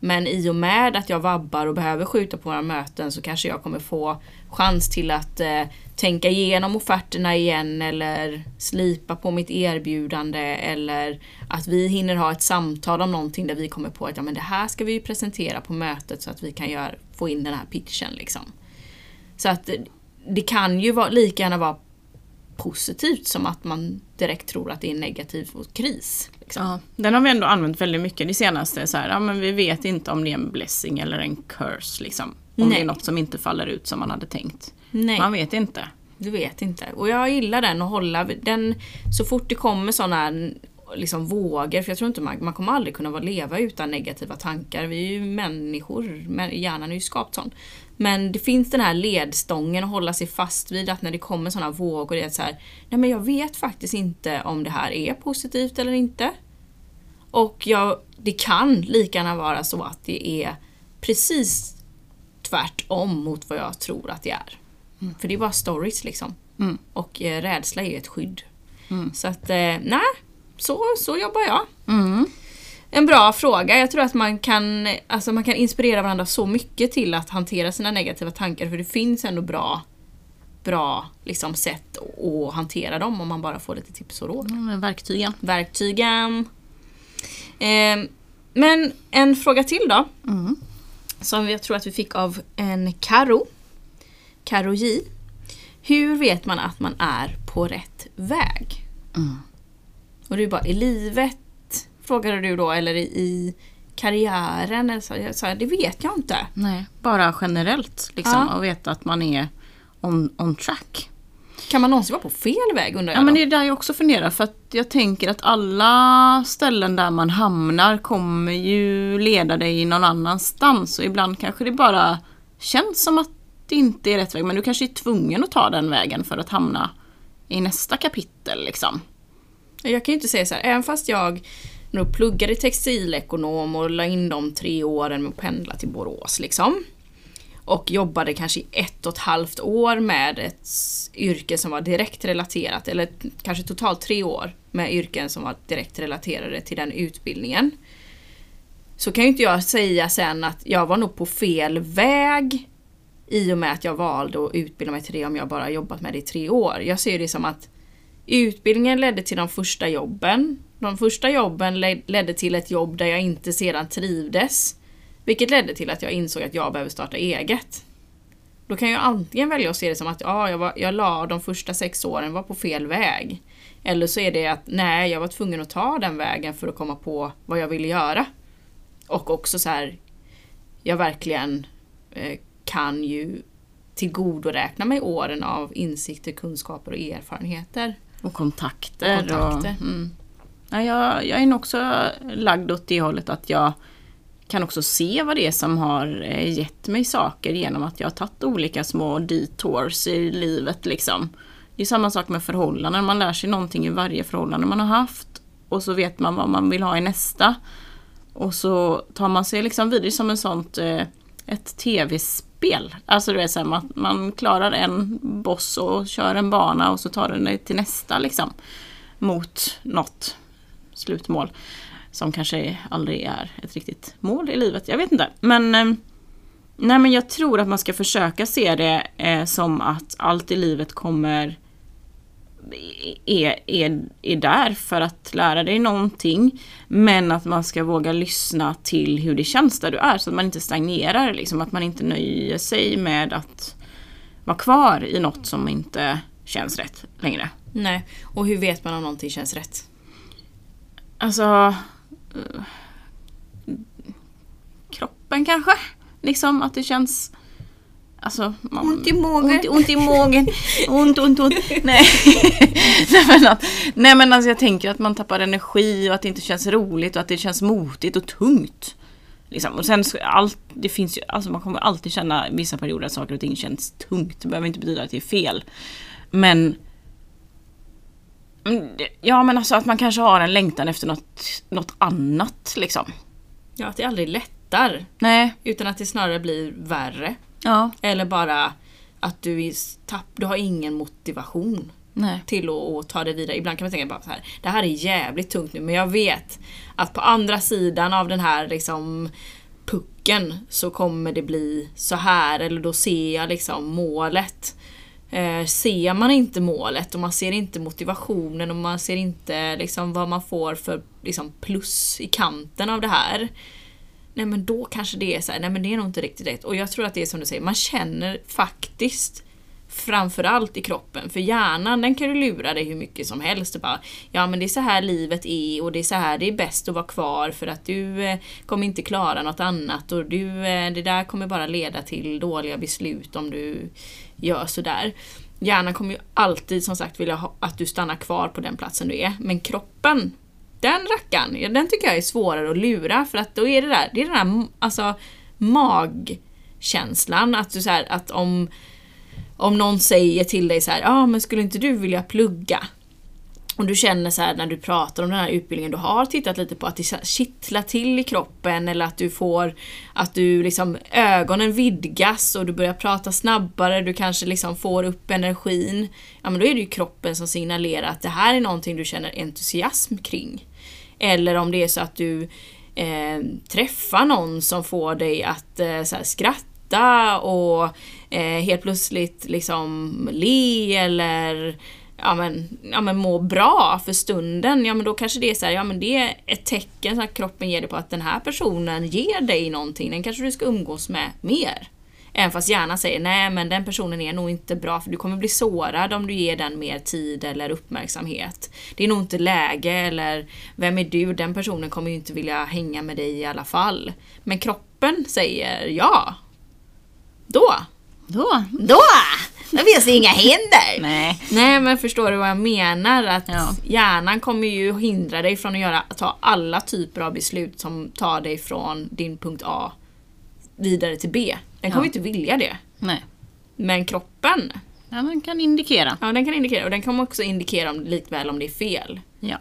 Speaker 2: Men i och med att jag vabbar och behöver skjuta på våra möten så kanske jag kommer få chans till att eh, tänka igenom offerterna igen eller slipa på mitt erbjudande eller att vi hinner ha ett samtal om någonting där vi kommer på att ja, men det här ska vi presentera på mötet så att vi kan göra, få in den här pitchen. Liksom. Så att det kan ju vara, lika gärna vara positivt som att man direkt tror att det är negativt och kris. Liksom.
Speaker 1: Ja, den har vi ändå använt väldigt mycket det senaste. Så här, ja, men vi vet inte om det är en blessing eller en curse. Liksom. Om
Speaker 2: Nej.
Speaker 1: det är något som inte faller ut som man hade tänkt.
Speaker 2: Nej.
Speaker 1: Man vet inte.
Speaker 2: Du vet inte. Och jag gillar den och hålla den så fort det kommer sådana liksom vågor, för jag tror inte man, man kommer aldrig kunna vara leva utan negativa tankar. Vi är ju människor, men hjärnan är ju skapt sån. Men det finns den här ledstången att hålla sig fast vid att när det kommer sådana vågor, det är så här, nej men jag vet faktiskt inte om det här är positivt eller inte. Och jag, det kan lika gärna vara så att det är precis tvärtom mot vad jag tror att det är. För det är bara stories liksom.
Speaker 1: Mm.
Speaker 2: Och eh, rädsla är ett skydd.
Speaker 1: Mm.
Speaker 2: Så att, eh, nej, så, så jobbar jag.
Speaker 1: Mm.
Speaker 2: En bra fråga. Jag tror att man kan, alltså man kan inspirera varandra så mycket till att hantera sina negativa tankar. För det finns ändå bra, bra liksom, sätt att hantera dem om man bara får lite tips och råd.
Speaker 1: Mm, verktygen.
Speaker 2: Verktygen. Eh, men en fråga till då.
Speaker 1: Mm.
Speaker 2: Som jag tror att vi fick av en Karo. Karo J. Hur vet man att man är på rätt väg?
Speaker 1: Mm.
Speaker 2: Och är bara i livet, frågade du då, eller i, karriären? Eller så, jag sa, det vet jag inte.
Speaker 1: Nej, bara generellt. Liksom,
Speaker 2: Ja.
Speaker 1: Och veta att man är on, on track.
Speaker 2: Kan man någonsin vara på fel väg undrar jag
Speaker 1: Ja men det är där jag också funderar för att jag tänker att alla ställen där man hamnar kommer ju leda dig någon annanstans och ibland kanske det bara känns som att inte är rätt väg men du kanske är tvungen att ta den vägen för att hamna i nästa kapitel liksom.
Speaker 2: Jag kan ju inte säga så här, även fast jag nog pluggade textilekonom och la in de tre åren med att pendla till Borås liksom. Och jobbade kanske i ett och ett halvt år med ett yrke som var direkt relaterat, eller kanske totalt tre år med yrken som var direkt relaterade till den utbildningen. Så kan ju inte jag säga sen att jag var nog på fel väg i och med att jag valde att utbilda mig till det om jag bara jobbat med det i tre år. Jag ser det som att utbildningen ledde till de första jobben. De första jobben ledde till ett jobb där jag inte sedan trivdes. Vilket ledde till att jag insåg att jag behöver starta eget. Då kan jag antingen välja att se det som att ah, jag, var, jag la de första sex åren var på fel väg. Eller så är det att nej, jag var tvungen att ta den vägen för att komma på vad jag ville göra. Och också så här, jag verkligen eh, kan ju tillgodoräkna mig åren av insikter, kunskaper och erfarenheter.
Speaker 1: Och kontakter.
Speaker 2: Och kontakter. Och,
Speaker 1: mm. ja, jag, jag är nog också lagd åt det hållet att jag kan också se vad det är som har eh, gett mig saker genom att jag har tagit olika små detours i livet liksom. Det är samma sak med förhållanden, man lär sig någonting i varje förhållande man har haft och så vet man vad man vill ha i nästa. Och så tar man sig liksom vidare som en sånt, eh, ett tv-spel. Alltså du vet så här, man, man klarar en boss och kör en bana och så tar den dig till nästa liksom. Mot något slutmål. Som kanske aldrig är ett riktigt mål i livet, jag vet inte. Men eh, Nej men jag tror att man ska försöka se det eh, som att allt i livet kommer är, är, är där för att lära dig någonting. Men att man ska våga lyssna till hur det känns där du är så att man inte stagnerar. Liksom, att man inte nöjer sig med att vara kvar i något som inte känns rätt längre.
Speaker 2: Nej, och hur vet man om någonting känns rätt?
Speaker 1: Alltså... Uh, kroppen kanske? Liksom att det känns Alltså,
Speaker 2: man, ont i magen.
Speaker 1: Ont, ont i magen. ont, ont, ont. Nej. nej, men att, nej men alltså jag tänker att man tappar energi och att det inte känns roligt och att det känns motigt och tungt. Liksom. Och sen allt, det finns ju, alltså man kommer alltid känna vissa perioder att saker och ting känns tungt. Det behöver inte betyda att det är fel. Men mm, Ja men alltså att man kanske har en längtan efter något, något annat liksom.
Speaker 2: Ja, att det aldrig lättar.
Speaker 1: Nej.
Speaker 2: Utan att det snarare blir värre.
Speaker 1: Ja.
Speaker 2: Eller bara att du, är tapp, du har ingen motivation
Speaker 1: Nej.
Speaker 2: till att, ta det vidare. Ibland kan man tänka bara så här, det här är jävligt tungt nu men jag vet att på andra sidan av den här liksom pucken så kommer det bli så här eller då ser jag liksom målet. Eh, ser man inte målet och man ser inte motivationen och man ser inte liksom vad man får för liksom plus i kanten av det här nej men då kanske det är så här, nej men det är nog inte riktigt rätt. Och jag tror att det är som du säger, man känner faktiskt framförallt i kroppen. För hjärnan den kan du lura dig hur mycket som helst. Och bara, ja men det är så här livet är och det är så här det är bäst att vara kvar för att du eh, kommer inte klara något annat och du, eh, det där kommer bara leda till dåliga beslut om du gör sådär. Hjärnan kommer ju alltid som sagt vilja ha, att du stannar kvar på den platsen du är. Men kroppen den rackaren, ja, den tycker jag är svårare att lura för att då är det där, det är den där alltså, magkänslan. Att du så här, att om, om någon säger till dig så här, ja ah, men skulle inte du vilja plugga? Och du känner så här när du pratar om den här utbildningen du har tittat lite på att det kittlar till i kroppen eller att du får att du liksom ögonen vidgas och du börjar prata snabbare, du kanske liksom får upp energin. Ja men då är det ju kroppen som signalerar att det här är någonting du känner entusiasm kring. Eller om det är så att du eh, träffar någon som får dig att eh, så skratta och eh, helt plötsligt liksom le eller ja men, ja men må bra för stunden, ja men då kanske det är så här, ja men det är ett tecken som kroppen ger dig på att den här personen ger dig någonting, den kanske du ska umgås med mer. Även fast hjärnan säger nej men den personen är nog inte bra för du kommer bli sårad om du ger den mer tid eller uppmärksamhet. Det är nog inte läge eller vem är du? Den personen kommer ju inte vilja hänga med dig i alla fall. Men kroppen säger ja. Då.
Speaker 1: Då.
Speaker 2: Då! Då finns det inga hinder.
Speaker 1: Nej.
Speaker 2: Nej men förstår du vad jag menar? Att
Speaker 1: ja.
Speaker 2: hjärnan kommer ju hindra dig från att göra, ta alla typer av beslut som tar dig från din punkt A vidare till B. Den kommer ja. inte vilja det.
Speaker 1: Nej.
Speaker 2: Men kroppen
Speaker 1: Ja, den kan indikera.
Speaker 2: Ja, den kan indikera. Och den kommer också indikera om, likväl om det är fel.
Speaker 1: Ja.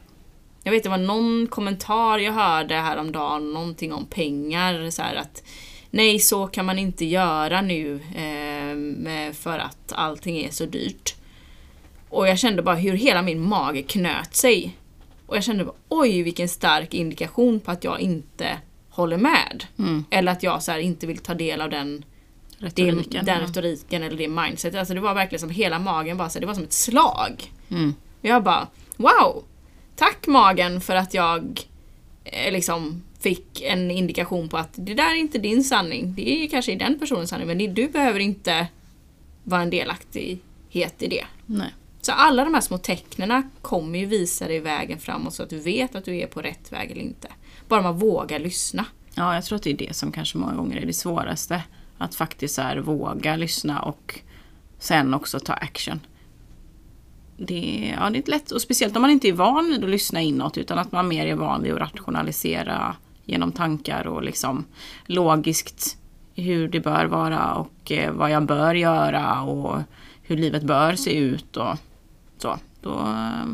Speaker 2: Jag vet det var någon kommentar jag hörde häromdagen, någonting om pengar. Så att nej, så kan man inte göra nu eh, för att allting är så dyrt. Och jag kände bara hur hela min mage knöt sig. Och jag kände bara, oj vilken stark indikation på att jag inte håller med.
Speaker 1: Mm.
Speaker 2: Eller att jag så inte vill ta del av den retoriken. Det, den retoriken eller det mindsetet. Alltså det var verkligen som hela magen bara så det var som ett slag.
Speaker 1: Mm.
Speaker 2: Jag bara wow! Tack magen för att jag eh, liksom fick en indikation på att det där är inte din sanning. Det är kanske den personens sanning men du behöver inte vara en delaktighet i det.
Speaker 1: Nej.
Speaker 2: Så alla de här små tecknen kommer ju visa dig vägen framåt så att du vet att du är på rätt väg eller inte. Bara man vågar lyssna.
Speaker 1: Ja, jag tror att det är det som kanske många gånger är det svåraste. Att faktiskt här, våga lyssna och sen också ta action. Det, ja, det är inte lätt, och speciellt om man inte är van vid att lyssna inåt utan att man mer är van vid att rationalisera genom tankar och liksom logiskt hur det bör vara och eh, vad jag bör göra och hur livet bör se ut och så. Då, eh,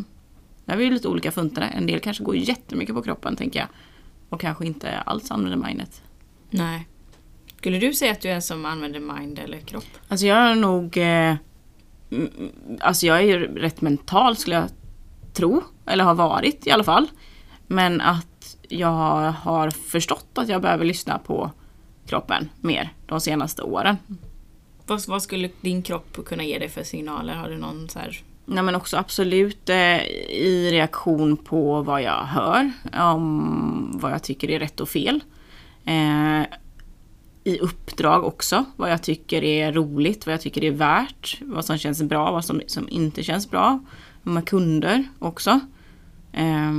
Speaker 1: där är vi lite olika funtade. En del kanske går jättemycket på kroppen tänker jag. Och kanske inte alls använder mindet.
Speaker 2: Nej. Skulle du säga att du är en som använder mind eller kropp?
Speaker 1: Alltså jag är nog... Eh, alltså jag är ju rätt mental skulle jag tro. Eller har varit i alla fall. Men att jag har förstått att jag behöver lyssna på kroppen mer de senaste åren.
Speaker 2: Vad, vad skulle din kropp kunna ge dig för signaler? Har du någon så här
Speaker 1: Nej men också absolut eh, i reaktion på vad jag hör, om vad jag tycker är rätt och fel. Eh, I uppdrag också, vad jag tycker är roligt, vad jag tycker är värt, vad som känns bra, vad som, som inte känns bra. Med kunder också. Eh,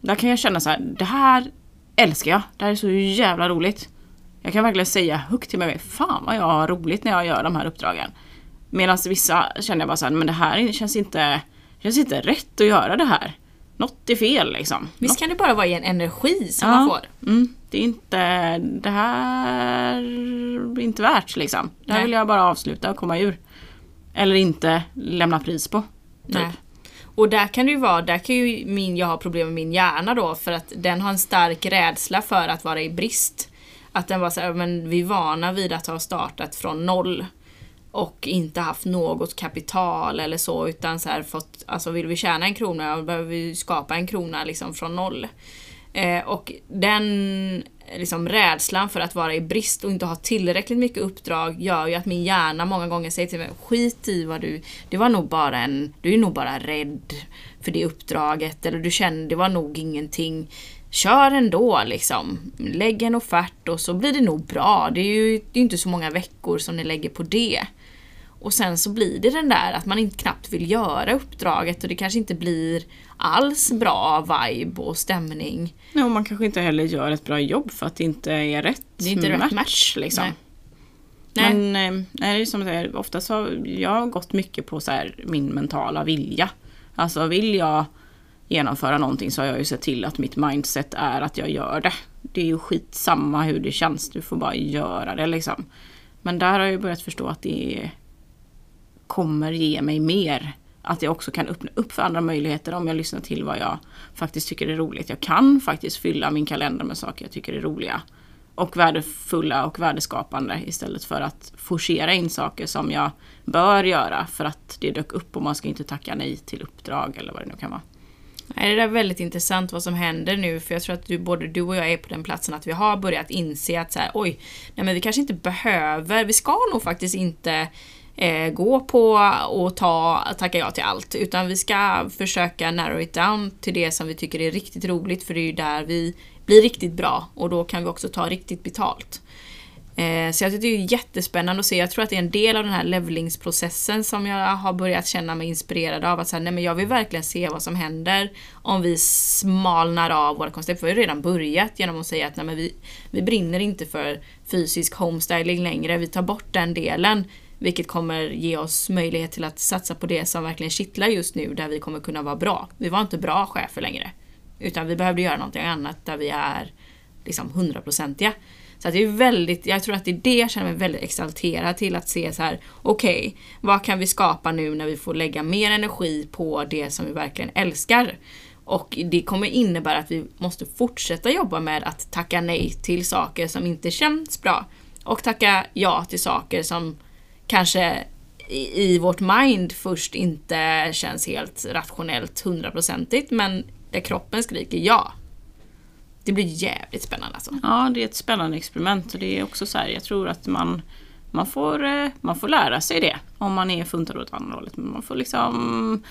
Speaker 1: där kan jag känna så här, det här älskar jag, det här är så jävla roligt. Jag kan verkligen säga högt till mig, fan vad jag har roligt när jag gör de här uppdragen. Medan vissa känner jag bara såhär, men det här känns inte, känns inte rätt att göra det här. Något är fel liksom.
Speaker 2: Visst kan det bara vara en energi som
Speaker 1: ja,
Speaker 2: man får?
Speaker 1: Mm, det är inte, det här är inte värt liksom. Det här Nej. vill jag bara avsluta och komma ur. Eller inte lämna pris på. Typ. Nej.
Speaker 2: Och där kan det ju vara, där kan ju min, jag ha problem med min hjärna då för att den har en stark rädsla för att vara i brist. Att den var såhär, men vi är vana vid att ha startat från noll och inte haft något kapital eller så utan så här fått, alltså vill vi tjäna en krona då behöver vi skapa en krona liksom från noll. Eh, och den liksom, rädslan för att vara i brist och inte ha tillräckligt mycket uppdrag gör ju att min hjärna många gånger säger till mig skit i vad du, det var nog bara en, du är nog bara rädd för det uppdraget eller du känner det var nog ingenting kör ändå liksom. Lägg en offert och så blir det nog bra. Det är ju det är inte så många veckor som ni lägger på det. Och sen så blir det den där att man inte knappt vill göra uppdraget och det kanske inte blir alls bra vibe och stämning.
Speaker 1: Ja, och man kanske inte heller gör ett bra jobb för att det inte är rätt
Speaker 2: Det är inte match, rätt match.
Speaker 1: Liksom. Nej. Men eh, nej, det är som jag säger, oftast har jag gått mycket på så här, min mentala vilja. Alltså vill jag genomföra någonting så har jag ju sett till att mitt mindset är att jag gör det. Det är ju skitsamma hur det känns, du får bara göra det liksom. Men där har jag börjat förstå att det kommer ge mig mer. Att jag också kan öppna upp för andra möjligheter om jag lyssnar till vad jag faktiskt tycker är roligt. Jag kan faktiskt fylla min kalender med saker jag tycker är roliga. Och värdefulla och värdeskapande istället för att forcera in saker som jag bör göra för att det dök upp och man ska inte tacka nej till uppdrag eller vad det nu kan vara.
Speaker 2: Nej, det är väldigt intressant vad som händer nu för jag tror att du, både du och jag är på den platsen att vi har börjat inse att så här, oj, nej men vi kanske inte behöver, vi ska nog faktiskt inte eh, gå på och ta, tacka ja till allt. Utan vi ska försöka narrow it down till det som vi tycker är riktigt roligt för det är ju där vi blir riktigt bra och då kan vi också ta riktigt betalt. Eh, så jag tycker det är jättespännande att se. Jag tror att det är en del av den här levlingsprocessen som jag har börjat känna mig inspirerad av. Att säga, nej men jag vill verkligen se vad som händer om vi smalnar av våra koncept. Vi har ju redan börjat genom att säga att nej men vi, vi brinner inte för fysisk homestyling längre. Vi tar bort den delen. Vilket kommer ge oss möjlighet till att satsa på det som verkligen kittlar just nu, där vi kommer kunna vara bra. Vi var inte bra chefer längre. Utan vi behövde göra någonting annat där vi är liksom hundraprocentiga. Så att det är väldigt, jag tror att det är det jag känner mig väldigt exalterad till att se så här, okej, okay, vad kan vi skapa nu när vi får lägga mer energi på det som vi verkligen älskar? Och det kommer innebära att vi måste fortsätta jobba med att tacka nej till saker som inte känns bra. Och tacka ja till saker som kanske i, vårt mind först inte känns helt rationellt hundraprocentigt men där kroppen skriker ja. Det blir jävligt spännande alltså.
Speaker 1: Ja, det är ett spännande experiment. Och det är också så här, jag tror att man, man, får, eh, man får lära sig det om man är funtad åt andra hållet. Men man får liksom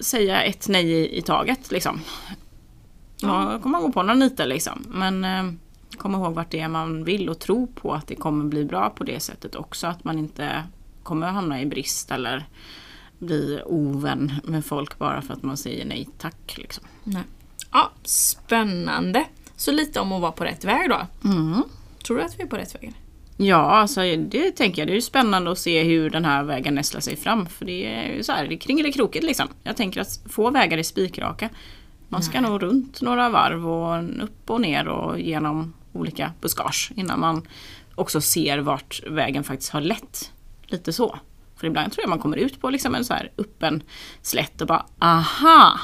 Speaker 1: säga ett nej i, i taget liksom. Ja, kommer man gå på några nitar liksom. Men eh, kom ihåg vart det är man vill och tro på att det kommer bli bra på det sättet också. Att man inte kommer hamna i brist eller bli ovän med folk bara för att man säger nej tack. Liksom.
Speaker 2: Nej. Ja, spännande. Så lite om att vara på rätt väg då.
Speaker 1: Mm.
Speaker 2: Tror du att vi är på rätt väg?
Speaker 1: Ja, alltså det tänker jag. Det är spännande att se hur den här vägen nästlar sig fram. För det är ju så här, det är kringelikrokigt liksom. Jag tänker att få vägar är spikraka. Man ska nog runt några varv och upp och ner och genom olika buskage innan man också ser vart vägen faktiskt har lett. Lite så. För ibland tror jag man kommer ut på liksom en så här öppen slätt och bara aha!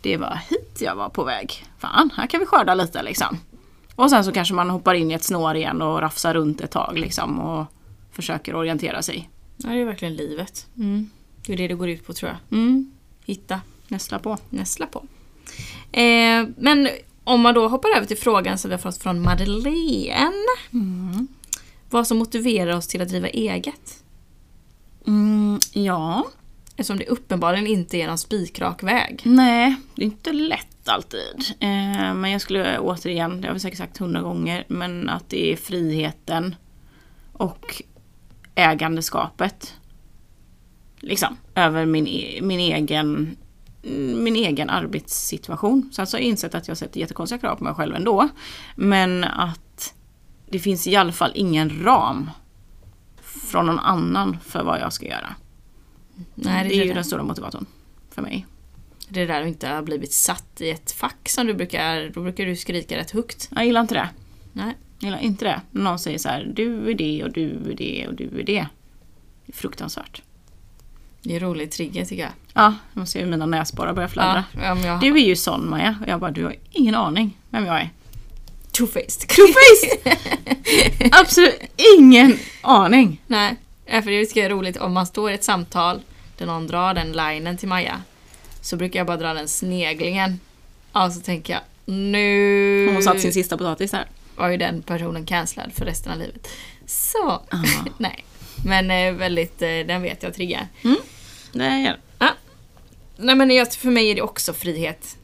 Speaker 1: Det var hit jag var på väg. Fan, här kan vi skörda lite liksom. Och sen så kanske man hoppar in i ett snår igen och rafsar runt ett tag liksom och försöker orientera sig.
Speaker 2: Ja, det är verkligen livet. Det är det det går ut på tror jag.
Speaker 1: Mm.
Speaker 2: Hitta,
Speaker 1: Nästla på.
Speaker 2: nästla på. Eh, men om man då hoppar över till frågan som vi har fått från Madeleine. Vad som motiverar oss till att driva eget?
Speaker 1: Mm, ja.
Speaker 2: Eftersom det uppenbarligen inte är någon spikrak väg.
Speaker 1: Nej, det är inte lätt alltid. Eh, men jag skulle återigen, det har vi säkert sagt hundra gånger, men att det är friheten och ägandeskapet. Liksom, över min, e- min egen min egen arbetssituation. Sen så har jag insett att jag sätter jättekonstiga krav på mig själv ändå. Men att det finns i alla fall ingen ram från någon annan för vad jag ska göra.
Speaker 2: Nej,
Speaker 1: det,
Speaker 2: det,
Speaker 1: är
Speaker 2: är
Speaker 1: ju
Speaker 2: det,
Speaker 1: den stora motivatorn för mig.
Speaker 2: det där att inte ha blivit satt i ett fack som du brukar, då brukar du skrika rätt högt.
Speaker 1: Jag gillar inte det.
Speaker 2: Nej.
Speaker 1: Jag gillar inte det. Någon säger så här, du är det och du är det och du är det. Det är fruktansvärt.
Speaker 2: Det är en rolig trigger tycker jag.
Speaker 1: Ja, jag ser hur mina näsborrar börjar fladdra.
Speaker 2: Ja, jag
Speaker 1: Du är ju sån Maja. Och jag bara, du har ingen aning vem jag är.
Speaker 2: Two-faced.
Speaker 1: Two-faced! Absolut ingen aning.
Speaker 2: Nej, ja, för det ska vara roligt om man står i ett samtal där någon drar den linen till Maja. Så brukar jag bara dra den sneglingen. Och så tänker jag nu
Speaker 1: Hon har satt sin sista potatis här.
Speaker 2: var ju den personen cancellad för resten av livet. Så,
Speaker 1: Ah.
Speaker 2: nej. Men eh, väldigt, eh, den vet jag triggar.
Speaker 1: Det är
Speaker 2: Nej men jag, för mig är det också frihet.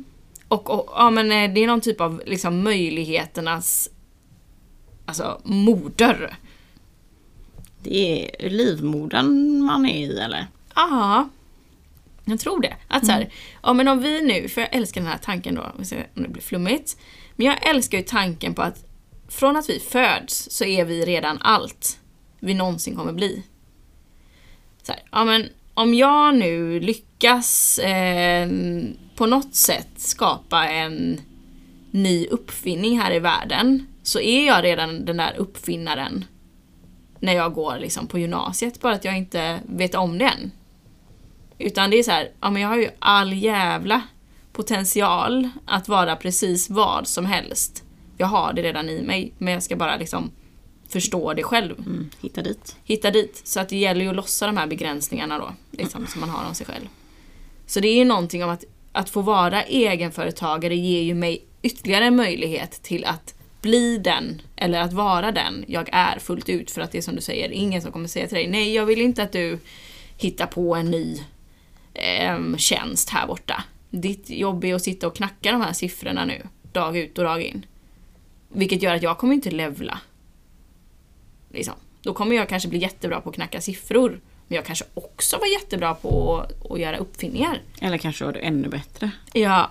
Speaker 2: Och, och ja, men eh, det är någon typ av liksom möjligheternas alltså, moder.
Speaker 1: det är livmodern man är i eller?
Speaker 2: Ja, jag tror det. Att så här, ja men om vi nu, för jag älskar den här tanken då, om det blir flummigt. Men jag älskar ju tanken på att från att vi föds så är vi redan allt vi någonsin kommer bli. Så här, ja men om jag nu lyckas eh, på något sätt skapa en ny uppfinning här i världen så är jag redan den där uppfinnaren när jag går liksom på gymnasiet, bara att jag inte vet om det än. Utan det är så här, ja men jag har ju all jävla potential att vara precis vad som helst. Jag har det redan i mig, men jag ska bara liksom förstå det själv.
Speaker 1: Mm, hitta dit.
Speaker 2: Hitta dit. Så att det gäller ju att lossa de här begränsningarna då, liksom, som man har om sig själv. Så det är ju någonting om att, att få vara egenföretagare ger ju mig ytterligare en möjlighet till att bli den, eller att vara den jag är fullt ut. För att det är som du säger, ingen som kommer säga till dig, nej jag vill inte att du hittar på en ny ehm, tjänst här borta. Ditt jobb är att sitta och knacka de här siffrorna nu, dag ut och dag in. Vilket gör att jag kommer inte levla. Liksom. Då kommer jag kanske bli jättebra på att knacka siffror. Men jag kanske också var jättebra på att, att göra uppfinningar.
Speaker 1: Eller kanske var du ännu bättre,
Speaker 2: Ja,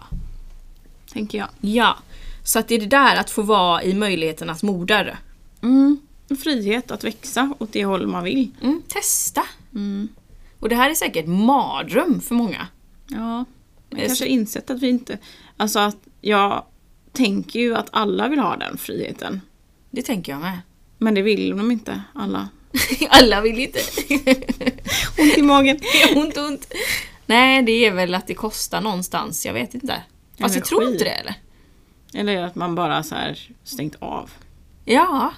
Speaker 1: tänker jag.
Speaker 2: ja. Så att det är det där att få vara i möjligheternas moder.
Speaker 1: Mm. Frihet att växa åt det håll man vill.
Speaker 2: Mm, testa.
Speaker 1: Mm.
Speaker 2: Och det här är säkert mardröm för många.
Speaker 1: Ja, jag kanske
Speaker 2: så-
Speaker 1: insett att vi inte... Alltså att jag tänker ju att alla vill ha den friheten.
Speaker 2: Det tänker jag med.
Speaker 1: Men det vill de inte, alla.
Speaker 2: Alla vill inte.
Speaker 1: Ont i magen.
Speaker 2: ont, ont. Nej, det är väl att det kostar någonstans. Jag vet inte. Fast jag tror
Speaker 1: Energi.
Speaker 2: inte det eller?
Speaker 1: Eller att man bara så här stängt av.
Speaker 2: Ja.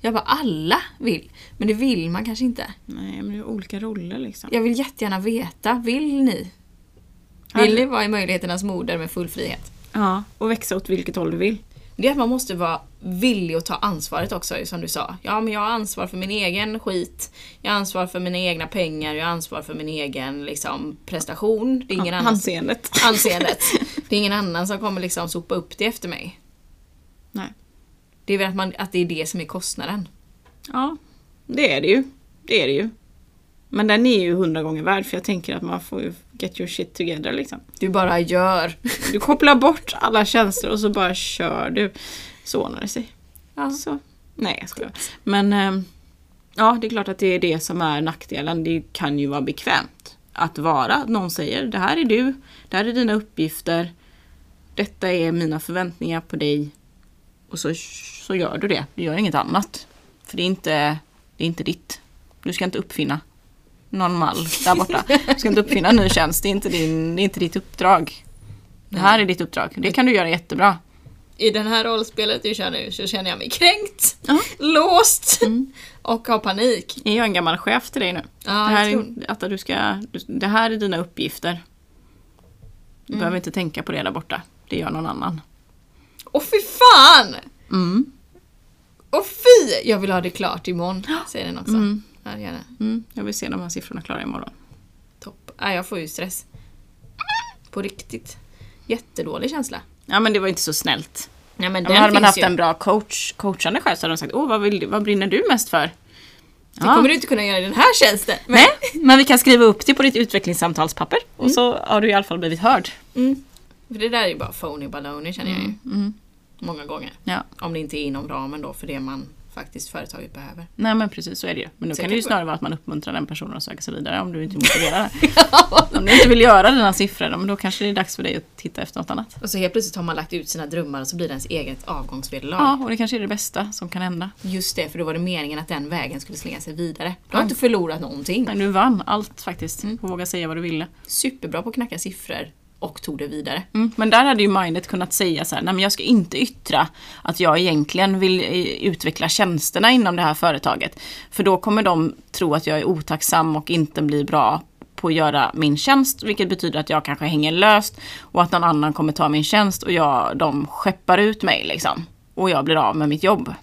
Speaker 2: Jag bara, alla vill. Men det vill man kanske inte.
Speaker 1: Nej, men det är olika roller liksom.
Speaker 2: Jag vill jättegärna veta, vill ni? Vill ni vara i möjligheternas moder med full frihet?
Speaker 1: Ja, och växa åt vilket håll du vill.
Speaker 2: Det är att man måste vara villig att ta ansvaret också, som du sa. Ja, men jag har ansvar för min egen skit. Jag har ansvar för mina egna pengar. Jag har ansvar för min egen liksom, prestation. Det är ingen annan...
Speaker 1: Anseendet.
Speaker 2: Anseendet. Det är ingen annan som kommer liksom sopa upp det efter mig.
Speaker 1: Nej.
Speaker 2: Det är väl att, man, att det är det som är kostnaden.
Speaker 1: Ja, det är det ju. Det är det ju. Men den är ju hundra gånger värd för jag tänker att man får ju get your shit together liksom.
Speaker 2: Du bara gör.
Speaker 1: Du kopplar bort alla känslor och så bara kör du. Så ordnar det sig.
Speaker 2: Ja.
Speaker 1: Så. Nej, jag skojar. Men ehm, ja, det är klart att det är det som är nackdelen. Det kan ju vara bekvämt att vara. Att någon säger det här är du, det här är dina uppgifter. Detta är mina förväntningar på dig. Och så, så gör du det. Du gör inget annat. För det är inte, det är inte ditt. Du ska inte uppfinna någon mall där borta. Du ska inte uppfinna en ny tjänst. Det är inte, din, det är inte ditt uppdrag. Det här är ditt uppdrag. Det kan du göra jättebra.
Speaker 2: I det här rollspelet du kör nu så känner jag mig kränkt,
Speaker 1: Ja.
Speaker 2: låst och har panik.
Speaker 1: Är jag en gammal chef till dig nu?
Speaker 2: Ja,
Speaker 1: det, här är, att du ska, det här är dina uppgifter. Du behöver inte tänka på det där borta. Det gör någon annan.
Speaker 2: Åh fy fan!
Speaker 1: Mm.
Speaker 2: Åh fy! Jag vill ha det klart imorgon, säger den också.
Speaker 1: Mm.
Speaker 2: Ja, gärna.
Speaker 1: Mm. Jag vill se de här siffrorna klara imorgon.
Speaker 2: Topp. Nej, jag får ju stress. På riktigt. Jättedålig känsla.
Speaker 1: Ja men det var inte så snällt.
Speaker 2: Nej men
Speaker 1: Ja, men hade man haft
Speaker 2: ju.
Speaker 1: en bra coach, coachande chef så hade de sagt åh vad, vill, vad brinner du mest för?
Speaker 2: Det kommer du inte kunna göra i den här tjänsten. Men,
Speaker 1: Nej, men vi kan skriva upp det på ditt utvecklingssamtalspapper och så har du i alla fall blivit hörd.
Speaker 2: mm. För det där är ju bara phony baloney känner jag ju.
Speaker 1: Mm.
Speaker 2: Många gånger.
Speaker 1: Ja.
Speaker 2: Om det inte är inom ramen då för det man faktiskt företaget behöver.
Speaker 1: Nej men precis så är det ju. Men då
Speaker 2: Så
Speaker 1: kan det ju snarare vara att man uppmuntrar den personen att söka sig vidare om du inte motiverar. om du inte vill göra dina siffror, men då kanske det är dags för dig att titta efter något annat.
Speaker 2: Och så helt plötsligt har man lagt ut sina drömmar och så blir det ens eget avgångsvederlag.
Speaker 1: Ja, och det kanske är det bästa som kan hända.
Speaker 2: Just det, för då var det meningen att den vägen skulle slänga sig vidare. Du har inte förlorat någonting.
Speaker 1: Men du vann allt faktiskt. Och våga säga vad du ville.
Speaker 2: Superbra på att knacka siffror och tog det vidare.
Speaker 1: Mm. Men där hade ju Mindet kunnat säga så här, nej men jag ska inte yttra att jag egentligen vill eh, utveckla tjänsterna inom det här företaget. För då kommer de tro att jag är otacksam och inte blir bra på att göra min tjänst, vilket betyder att jag kanske hänger löst och att någon annan kommer ta min tjänst och jag, de skeppar ut mig liksom. Och jag blir av med mitt jobb.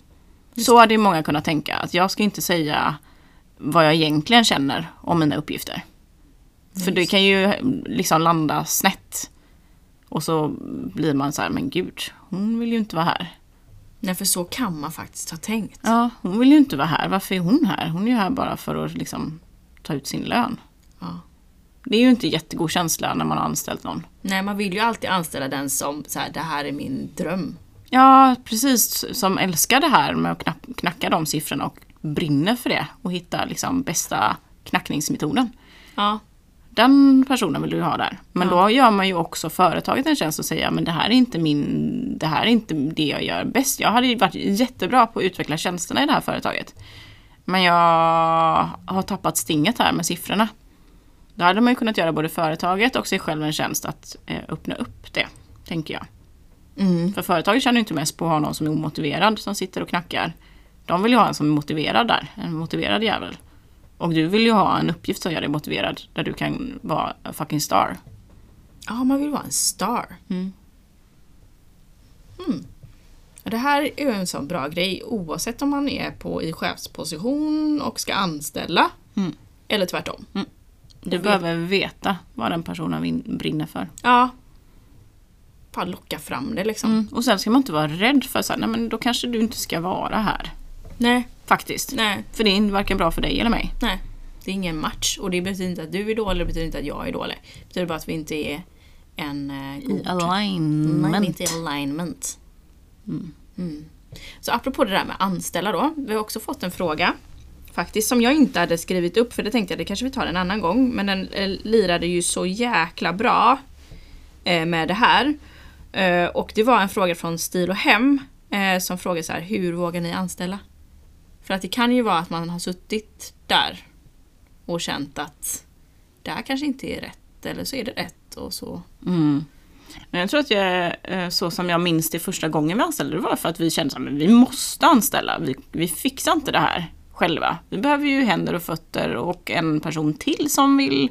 Speaker 1: Så hade ju många kunnat tänka, att jag ska inte säga vad jag egentligen känner om mina uppgifter. För det kan ju liksom landa snett. Och så blir man så här, men gud, hon vill ju inte vara här.
Speaker 2: Nej, för så kan man faktiskt ha tänkt.
Speaker 1: Ja, hon vill ju inte vara här. Varför är hon här? Hon är ju här bara för att liksom ta ut sin lön.
Speaker 2: Ja.
Speaker 1: Det är ju inte jättegod känsla när man har anställt någon.
Speaker 2: Nej, man vill ju alltid anställa den som så här, det här är min dröm.
Speaker 1: Ja, precis. Som älskar det här med att knack, knacka de siffrorna och brinner för det. Och hitta liksom bästa knackningsmetoden.
Speaker 2: Ja.
Speaker 1: Den personen vill du ha där. Men
Speaker 2: Ja.
Speaker 1: då gör man ju också företaget en tjänst och säger men det här är inte min, det här är inte det jag gör bäst. Jag hade ju varit jättebra på att utveckla tjänsterna i det här företaget. Men jag har tappat stinget här med siffrorna. Då hade man ju kunnat göra både företaget och sig själv en tjänst att eh, öppna upp det, tänker jag.
Speaker 2: Mm.
Speaker 1: För företaget ju inte mest på att ha någon som är omotiverad som sitter och knackar. De vill ju ha en som är motiverad där, en motiverad jävel. Och du vill ju ha en uppgift som gör dig motiverad, där du kan vara a fucking star.
Speaker 2: Ja, man vill vara en star.
Speaker 1: Mm.
Speaker 2: Mm. Det här är ju en sån bra grej oavsett om man är på i chefsposition och ska anställa.
Speaker 1: Mm.
Speaker 2: Eller tvärtom.
Speaker 1: Du
Speaker 2: vet-
Speaker 1: behöver veta vad den personen brinner för.
Speaker 2: Ja. Bara locka fram det liksom.
Speaker 1: Mm. Och sen ska man inte vara rädd för så här, nej men då kanske du inte ska vara här.
Speaker 2: Nej,
Speaker 1: Faktiskt.
Speaker 2: nej,
Speaker 1: För det är varken bra för dig eller mig.
Speaker 2: nej. Det är ingen match och det betyder inte att du är dålig, det betyder inte att jag är dålig. Det betyder bara att vi inte är en uh, god... Nej,
Speaker 1: alignment.
Speaker 2: är inte i alignment. Mm. Så apropå det där med anställa då. Vi har också fått en fråga. Faktiskt som jag inte hade skrivit upp för det tänkte jag det kanske vi tar en annan gång. Men den eh, lirade ju så jäkla bra eh, med det här. Eh, och det var en fråga från Stil och Hem eh, som frågar så här, hur vågar ni anställa? För att det kan ju vara att man har suttit där och känt att det här kanske inte är rätt eller så är det rätt och så.
Speaker 1: Mm. Men jag tror att jag, är eh, så som jag minns det första gången vi anställde, det var för att vi kände att vi måste anställa. Vi, vi fixar inte det här själva. Vi behöver ju händer och fötter och en person till som vill,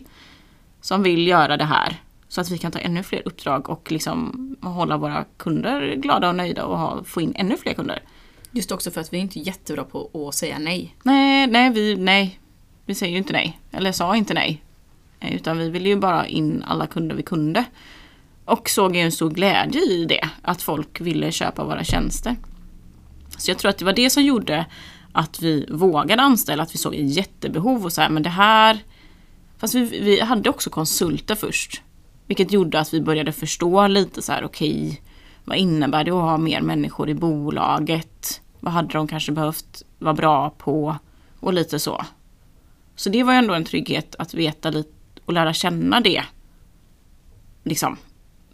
Speaker 1: som vill göra det här. Så att vi kan ta ännu fler uppdrag och liksom hålla våra kunder glada och nöjda och ha, få in ännu fler kunder.
Speaker 2: Just också för att vi är inte jättebra på att säga nej.
Speaker 1: Nej, nej, vi, nej. Vi säger ju inte nej. Eller sa inte nej. Eh, utan vi ville ju bara in alla kunder vi kunde. Och såg ju en stor glädje i det. Att folk ville köpa våra tjänster. Så jag tror att det var det som gjorde att vi vågade anställa. Att vi såg ett jättebehov och så här, men det här... Fast vi, vi hade också konsulter först. Vilket gjorde att vi började förstå lite så här, okej, vad innebär det att ha mer människor i bolaget? Vad hade de kanske behövt vara bra på? Och lite så. Så det var ju ändå en trygghet att veta lite och lära känna det. Liksom.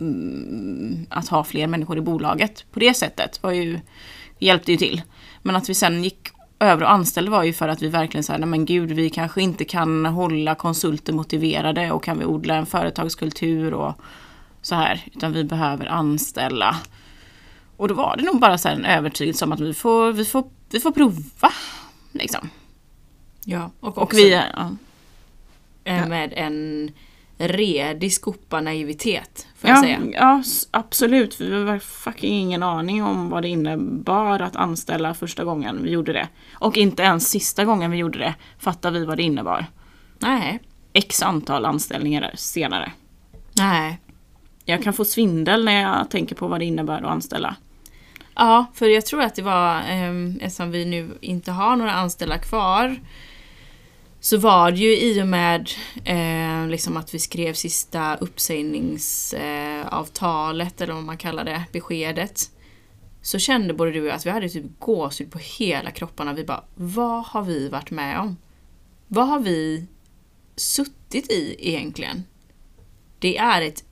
Speaker 1: Mm, att ha fler människor i bolaget på det sättet var ju, hjälpte ju till. Men att vi sen gick över och anställde var ju för att vi verkligen sa, nej men gud, vi kanske inte kan hålla konsulter motiverade och kan vi odla en företagskultur och så här, utan vi behöver anställa. Och då var det nog bara så en övertygelse om att vi får, vi får, vi får prova. Liksom.
Speaker 2: Ja, och,
Speaker 1: Och
Speaker 2: också
Speaker 1: vi, ja.
Speaker 2: eh, med en redig skopa naivitet, får jag
Speaker 1: Ja,
Speaker 2: säga.
Speaker 1: ja, absolut. Vi har fucking ingen aning om vad det innebar att anställa första gången vi gjorde det. Och inte ens sista gången vi gjorde det fattar vi vad det innebar.
Speaker 2: Nej.
Speaker 1: X antal anställningar senare.
Speaker 2: Nej.
Speaker 1: Jag kan få svindel när jag tänker på vad det innebär att anställa.
Speaker 2: Ja, för jag tror att det var, eh, eftersom vi nu inte har några anställda kvar, så var det ju i och med eh, liksom att vi skrev sista uppsägningsavtalet, eh, eller vad man kallar det, beskedet. Så kände både du och jag att vi hade typ gåshud på hela kropparna. Vi bara, vad har vi varit med om? Vad har vi suttit i egentligen? Det är ett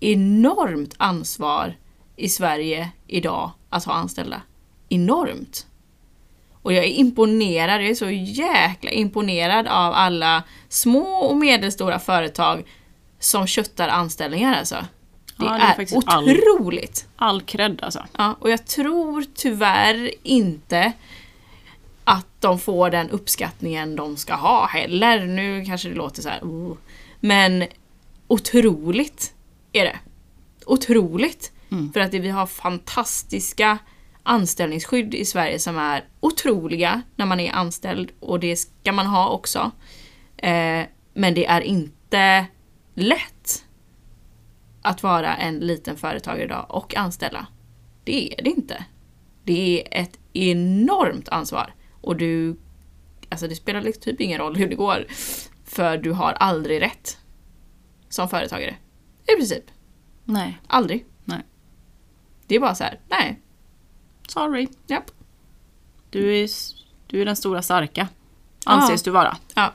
Speaker 2: enormt ansvar i Sverige idag att ha anställda. Enormt! Och jag är imponerad, jag är så jäkla imponerad av alla små och medelstora företag som köttar anställningar alltså. Det,
Speaker 1: Ja, det är
Speaker 2: är,
Speaker 1: faktiskt all-
Speaker 2: otroligt!
Speaker 1: All cred alltså.
Speaker 2: Ja, och jag tror tyvärr inte att de får den uppskattningen de ska ha heller. Nu kanske det låter så här. Oh. Men otroligt är det. Otroligt. För att vi har fantastiska anställningsskydd i Sverige som är otroliga när man är anställd och det ska man ha också. Eh, men det är inte lätt att vara en liten företagare idag och anställa. Det är det inte. Det är ett enormt ansvar. Och du, alltså det spelar liksom typ ingen roll hur det går. För du har aldrig rätt. Som företagare. I princip.
Speaker 1: Nej,
Speaker 2: Aldrig. Det är bara så här, nej,
Speaker 1: sorry.
Speaker 2: japp.
Speaker 1: Du är, du är den stora starka. Anses du vara.
Speaker 2: Ja.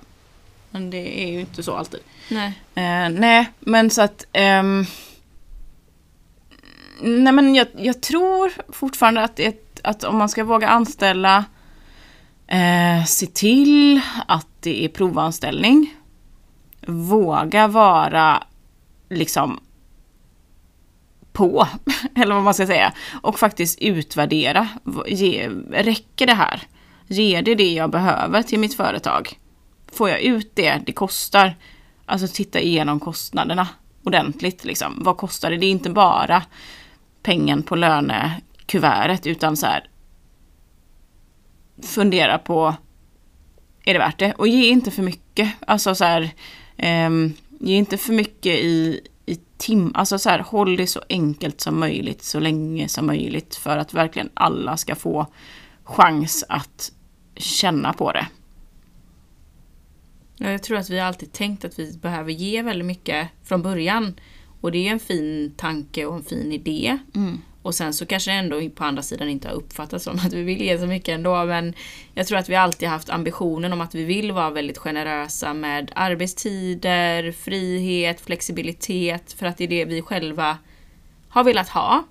Speaker 1: Men det är ju inte så alltid.
Speaker 2: Nej.
Speaker 1: Eh, nej, men så att... ehm, nej, men jag, jag tror fortfarande att, det, att om man ska våga anställa, eh, se till att det är provanställning. Våga vara liksom på, eller vad man ska säga. Och faktiskt utvärdera. Ge, räcker det här? Ger det det jag behöver till mitt företag? Får jag ut det det kostar? Alltså titta igenom kostnaderna ordentligt. Liksom. Vad kostar det? Det är inte bara pengen på lönekuvertet utan så här. Fundera på, är det värt det? Och ge inte för mycket. Alltså så här, um, ge inte för mycket i tim. Alltså så här, håll det så enkelt som möjligt så länge som möjligt för att verkligen alla ska få chans att känna på det.
Speaker 2: Ja, jag tror att vi alltid tänkt att vi behöver ge väldigt mycket från början. Och det är en fin tanke och en fin idé. Och sen så kanske det ändå på andra sidan inte har uppfattats som att vi vill ge så mycket ändå. Men jag tror att vi alltid haft ambitionen om att vi vill vara väldigt generösa med arbetstider, frihet, flexibilitet. För att det är det vi själva har velat ha.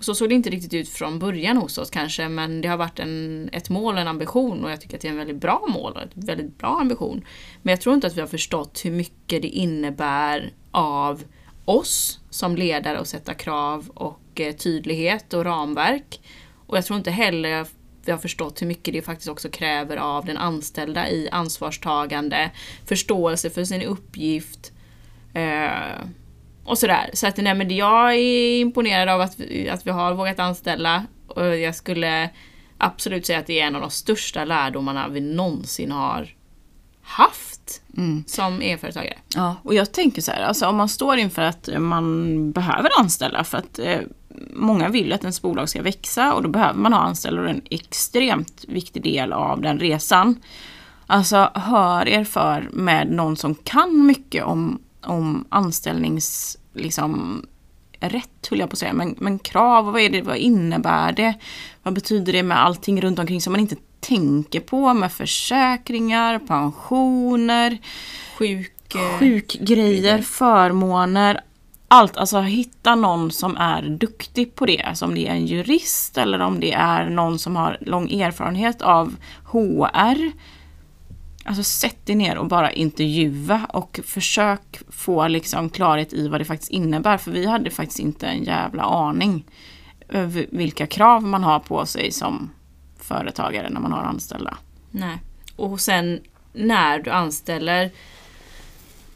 Speaker 2: Så såg det inte riktigt ut från början hos oss kanske, men det har varit en, ett mål och en ambition och jag tycker att det är en väldigt bra mål och en väldigt bra ambition. Men jag tror inte att vi har förstått hur mycket det innebär av oss som ledare att sätta krav och eh, tydlighet och ramverk. Och jag tror inte heller vi har förstått hur mycket det faktiskt också kräver av den anställda i ansvarstagande, förståelse för sin uppgift, eh, och sådär. Så att nej, men jag är imponerad av att vi, att vi har vågat anställa. Och jag skulle absolut säga att det är en av de största lärdomarna vi någonsin har haft som e-företagare.
Speaker 1: Ja, och jag tänker så här, alltså om man står inför att man behöver anställa för att eh, många vill att ens bolag ska växa och då behöver man ha anställda och det är en extremt viktig del av den resan. Alltså hör er för med någon som kan mycket om, om anställnings, liksom, rätt höll jag på att säga, men, men krav, vad är det, vad innebär det? Vad betyder det med allting runt omkring som man inte tänker på med försäkringar, pensioner,
Speaker 2: Sjuk...
Speaker 1: sjukgrejer, förmåner. Allt, alltså hitta någon som är duktig på det. Alltså om det är en jurist eller om det är någon som har lång erfarenhet av HR. Alltså sätt dig ner och bara intervjua och försök få liksom klarhet i vad det faktiskt innebär. För vi hade faktiskt inte en jävla aning över vilka krav man har på sig som företagare när man har anställda.
Speaker 2: Nej. Och sen när du anställer,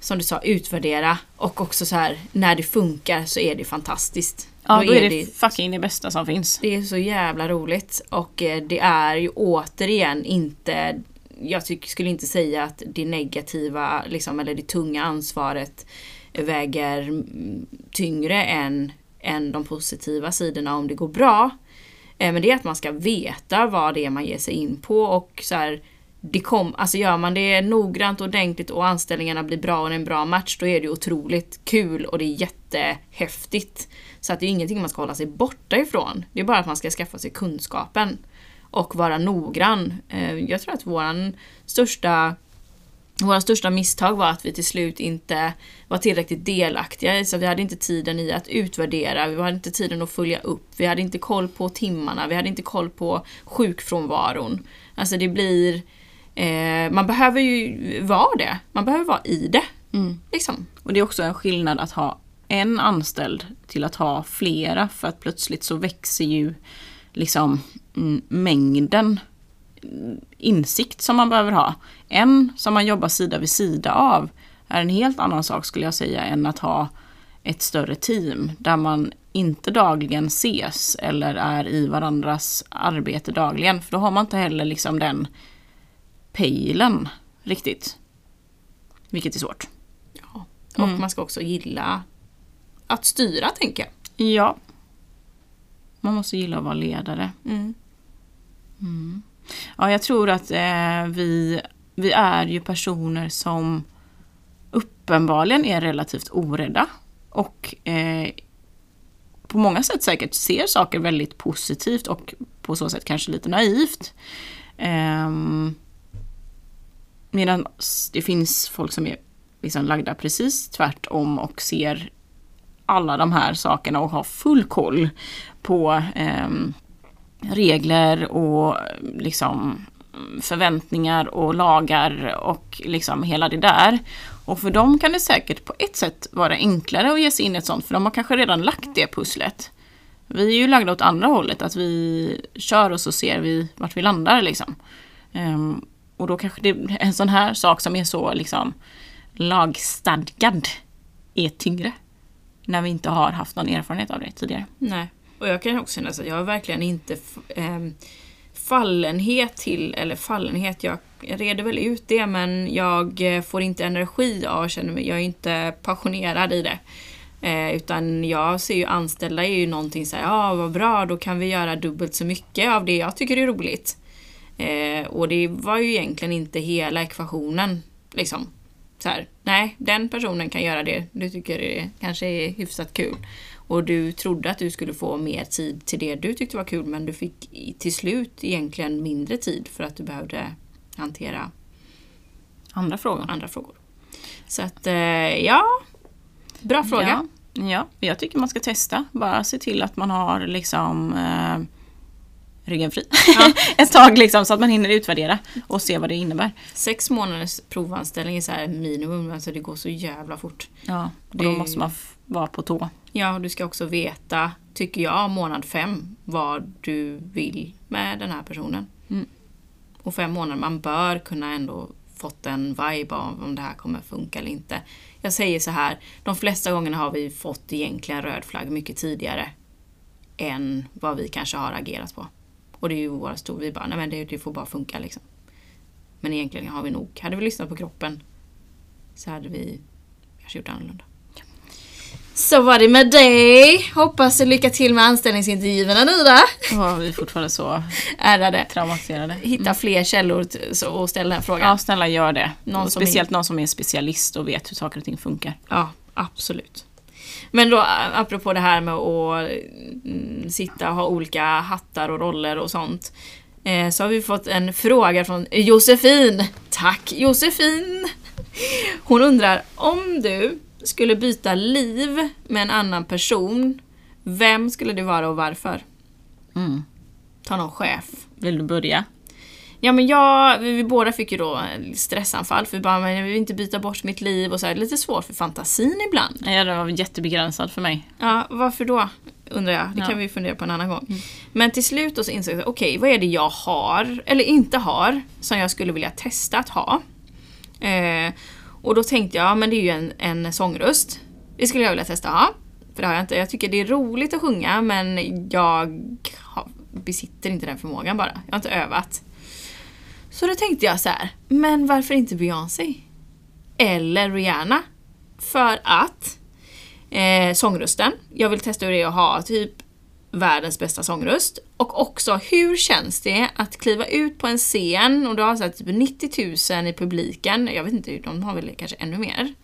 Speaker 2: som du sa, utvärdera och också så här när det funkar så är det fantastiskt.
Speaker 1: Ja, då, är det, fucking det bästa som finns.
Speaker 2: Det är så jävla roligt och eh, det är ju återigen inte jag tycker, skulle inte säga att det negativa liksom, eller det tunga ansvaret väger tyngre än, än de positiva sidorna om det går bra. Eh, Men det är att man ska veta vad det är man ger sig in på och så här, det kom, alltså gör man det noggrant och ordentligt och anställningarna blir bra och det är en bra match då är det otroligt kul och det är jättehäftigt. Så att det är ingenting man ska hålla sig borta ifrån. Det är bara att man ska skaffa sig kunskapen och vara noggrann. Eh, jag tror att våran största våra största misstag var att vi till slut inte var tillräckligt delaktiga. Så vi hade inte tiden i att utvärdera, vi hade inte tiden att följa upp, vi hade inte koll på timmarna, vi hade inte koll på sjukfrånvaron. Alltså det blir... Eh, man behöver ju vara det. Man behöver vara i det. Liksom.
Speaker 1: Och det är också en skillnad att ha en anställd till att ha flera för att plötsligt så växer ju liksom mm, mängden mm, insikt som man behöver ha. En som man jobbar sida vid sida av är en helt annan sak skulle jag säga än att ha ett större team där man inte dagligen ses eller är i varandras arbete dagligen. För då har man inte heller liksom den pejlen riktigt. Vilket är svårt.
Speaker 2: Ja. Och man ska också gilla att styra, tänker jag.
Speaker 1: Ja. Man måste gilla att vara ledare.
Speaker 2: Mm.
Speaker 1: Ja, jag tror att eh, vi, vi är ju personer som uppenbarligen är relativt orädda. Och eh, på många sätt säkert ser saker väldigt positivt och på så sätt kanske lite naivt. Ehm, medan det finns folk som är liksom lagda precis tvärtom och ser alla de här sakerna och har full koll på eh, regler och liksom förväntningar och lagar och liksom hela det där. Och för dem kan det säkert på ett sätt vara enklare att ge sig in i ett sånt, för de har kanske redan lagt det pusslet. Vi är ju lagda åt andra hållet, att vi kör och så ser vi vart vi landar liksom. Ehm, och då kanske det, en sån här sak som är så liksom lagstadgad är tyngre. När vi inte har haft någon erfarenhet av det tidigare.
Speaker 2: Nej. Och jag kan också känna att jag har verkligen inte eh, fallenhet till, eller fallenhet, jag reder väl ut det men jag eh, får inte energi av att mig, jag är inte passionerad i det. Eh, utan jag ser ju anställda är ju någonting så ja ja vad bra, då kan vi göra dubbelt så mycket av det jag tycker är roligt. Eh, och det var ju egentligen inte hela ekvationen. Liksom. Så här, nej, den personen kan göra det du tycker det kanske är hyfsat kul. Och du trodde att du skulle få mer tid till det du tyckte var kul men du fick till slut egentligen mindre tid för att du behövde hantera
Speaker 1: Andra frågor?
Speaker 2: andra frågor. Så att, eh, ja. Bra fråga.
Speaker 1: Ja, ja, jag tycker man ska testa. Bara se till att man har liksom eh, ryggen fri ett tag liksom, så att man hinner utvärdera och se vad det innebär.
Speaker 2: Sex månaders provanställning är så här minimum, alltså det går så jävla fort.
Speaker 1: Ja, och då
Speaker 2: Det-
Speaker 1: måste man vara på tå.
Speaker 2: Ja, och du ska också veta, tycker jag, månad fem vad du vill med den här personen.
Speaker 1: Mm.
Speaker 2: Och fem månader, man bör kunna ändå fått en vibe av om det här kommer funka eller inte. Jag säger så här, de flesta gångerna har vi fått egentligen röd flagg mycket tidigare än vad vi kanske har agerat på. Och det är ju våra stor, vi bara, nej men det, det får bara funka liksom. Men egentligen har vi nog, hade vi lyssnat på kroppen så hade vi kanske gjort annorlunda. Så var det med dig. Hoppas du lycka till med anställningsintervjuerna nu då.
Speaker 1: Ja, vi är fortfarande så
Speaker 2: Ärade.
Speaker 1: traumatiserade.
Speaker 2: Hitta fler källor och ställ den här frågan.
Speaker 1: Ja, snälla gör det.
Speaker 2: Någon
Speaker 1: Speciellt någon som är specialist och vet hur saker och ting funkar.
Speaker 2: Ja, absolut. Men då apropå det här med att mm, sitta och ha olika hattar och roller och sånt. Eh, så har vi fått en fråga från Josefin. Tack Josefin! Hon undrar om du skulle byta liv med en annan person, vem skulle det vara och varför?
Speaker 1: Mm.
Speaker 2: Ta någon chef.
Speaker 1: Vill du börja?
Speaker 2: Ja men jag, vi, båda fick ju då stressanfall för vi bara, men jag vill inte byta bort mitt liv och så här, lite svårt för fantasin ibland.
Speaker 1: Nej, den var jättebegränsad för mig.
Speaker 2: Ja, varför då? Undrar jag. Det
Speaker 1: Ja. Mm.
Speaker 2: kan vi fundera på en annan gång. Men till slut då så insåg jag, okej, vad är det jag har, eller inte har, som jag skulle vilja testa att ha? Eh, och då tänkte jag, men det är ju en, en sångröst. Det skulle jag vilja testa att ha. För det har jag inte. Jag tycker det är roligt att sjunga, men jag besitter inte den förmågan bara. Jag har inte övat. Så då tänkte jag så här, men varför inte Beyoncé? Eller Rihanna? För att eh, sångrösten. Jag vill testa hur det är att ha typ världens bästa sångröst. Och också hur känns det att kliva ut på en scen och du har så här, typ 90 000 i publiken. Jag vet inte, de har väl kanske ännu mer.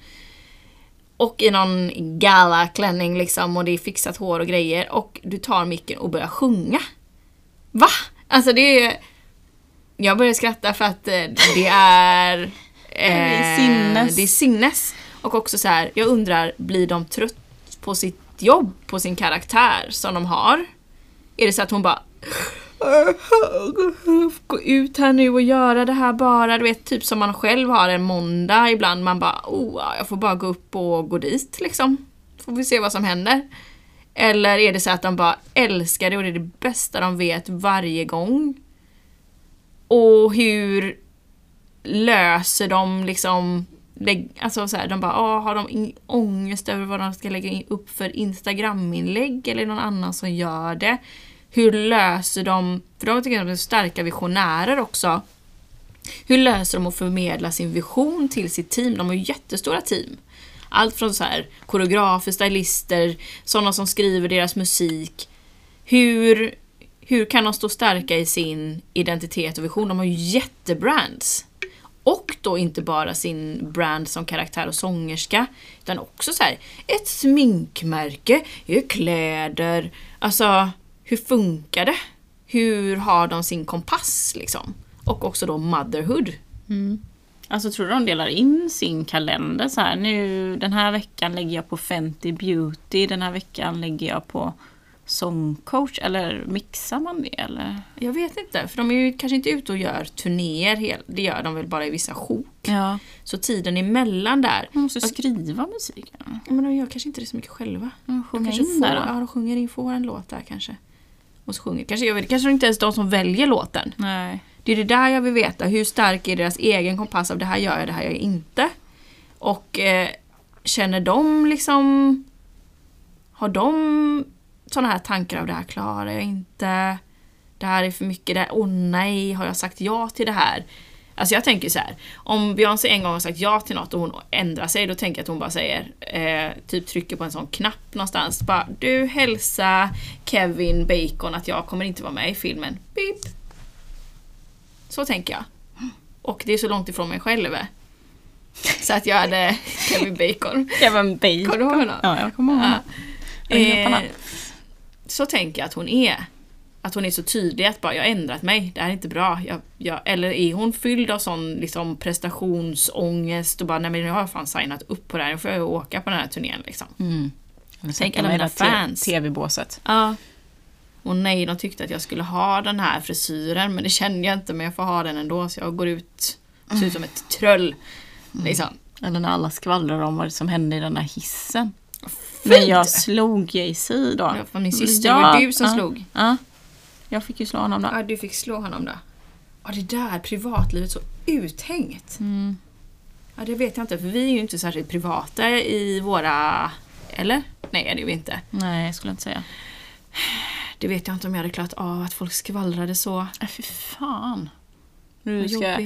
Speaker 2: Och i någon gala-klänning liksom och det är fixat hår och grejer och du tar micken och börjar sjunga. Va? Alltså det är... Jag börjar skratta för att eh, det är... eh,
Speaker 1: är sinnes.
Speaker 2: Det är sinnes. Och också så här, jag undrar, blir de trött på sitt jobb, på sin karaktär som de har? Är det så att hon bara Gå ut här nu och göra det här bara, du vet typ som man själv har en måndag ibland, man bara oh, jag får bara gå upp och gå dit liksom. Får vi se vad som händer. Eller är det så att de bara älskar det och det är det bästa de vet varje gång? Och hur löser de liksom alltså så här, de bara, ah, har de ångest över vad de ska lägga upp för Instagram-inlägg eller någon annan som gör det? Hur löser de, för de tycker att de är starka visionärer också. Hur löser de att förmedla sin vision till sitt team? De har ju jättestora team. Allt från så här koreografer, stylister, sådana som skriver deras musik. Hur, hur kan de stå starka i sin identitet och vision? De har ju jättebrands. Och då inte bara sin brand som karaktär och sångerska, utan också så här, ett sminkmärke, kläder, alltså hur funkar det? Hur har de sin kompass liksom? Och också då motherhood. Mm.
Speaker 1: Alltså tror du de delar in sin kalender så här? Nu den här veckan lägger jag på Fenty Beauty, den här veckan lägger jag på sångcoach. Eller mixar man det eller?
Speaker 2: Jag vet inte, för de är ju kanske inte ute och gör turnéer, det gör de väl bara i vissa sjok.
Speaker 1: Ja.
Speaker 2: Så tiden emellan där,
Speaker 1: Man måste skriva musiken.
Speaker 2: men de gör kanske inte det så mycket själva.
Speaker 1: Sjunga
Speaker 2: kanske
Speaker 1: in
Speaker 2: får,
Speaker 1: där.
Speaker 2: Ja, de sjunger in, får en låt där kanske. Och så sjunger, kanske, jag vet, kanske inte ens de som väljer låten.
Speaker 1: Nej.
Speaker 2: Det är det där jag vill veta, hur stark är deras egen kompass av det här gör jag, det här gör jag inte. Och eh, känner de liksom... Har de sådana här tankar av det här klarar jag inte? Det här är för mycket, det här, åh nej, har jag sagt ja till det här? Alltså jag tänker så här, om Beyoncé en gång har sagt ja till något och hon ändrar sig, då tänker jag att hon bara säger, eh, typ trycker på en sån knapp någonstans, bara du hälsa Kevin Bacon att jag kommer inte vara med i filmen. Beep. Så tänker jag. Och det är så långt ifrån mig själv. Så att jag hade Kevin Bacon.
Speaker 1: Kevin Bacon.
Speaker 2: Kommer du ihåg honom?
Speaker 1: Ja, jag kommer ihåg
Speaker 2: Ja.
Speaker 1: honom.
Speaker 2: Eh,
Speaker 1: honom.
Speaker 2: Så tänker jag att hon är. Att hon är så tydlig att bara, jag har ändrat mig, det här är inte bra. Jag, jag, eller är hon fylld av sån liksom, prestationsångest och bara, nej men jag har fan signat upp på det här, nu får jag åka på den här turnén liksom.
Speaker 1: Mm.
Speaker 2: Tänk
Speaker 1: alla
Speaker 2: mina fans.
Speaker 1: TV-båset.
Speaker 2: Ja. Och nej, de tyckte att jag skulle ha den här frisyren, men det kände jag inte, men jag får ha den ändå, så jag går ut, ser ut som ett tröll. Liksom.
Speaker 1: Eller när alla skvallrar om vad som hände i den där hissen. Men jag slog Jay-Z då.
Speaker 2: Ja, för min syster, det var du som
Speaker 1: ja,
Speaker 2: slog.
Speaker 1: Ja. Jag fick ju slå honom då.
Speaker 2: Ja, du fick slå honom då. Ja, det där privatlivet så uthängt.
Speaker 1: Mm.
Speaker 2: Ja, det vet jag inte, för vi är ju inte särskilt privata i våra... Eller? Nej, det är vi inte.
Speaker 1: Nej, jag skulle inte säga.
Speaker 2: Det vet jag inte om jag hade klarat av att folk skvallrade så.
Speaker 1: Äh, fy fan.
Speaker 2: Vad
Speaker 1: ska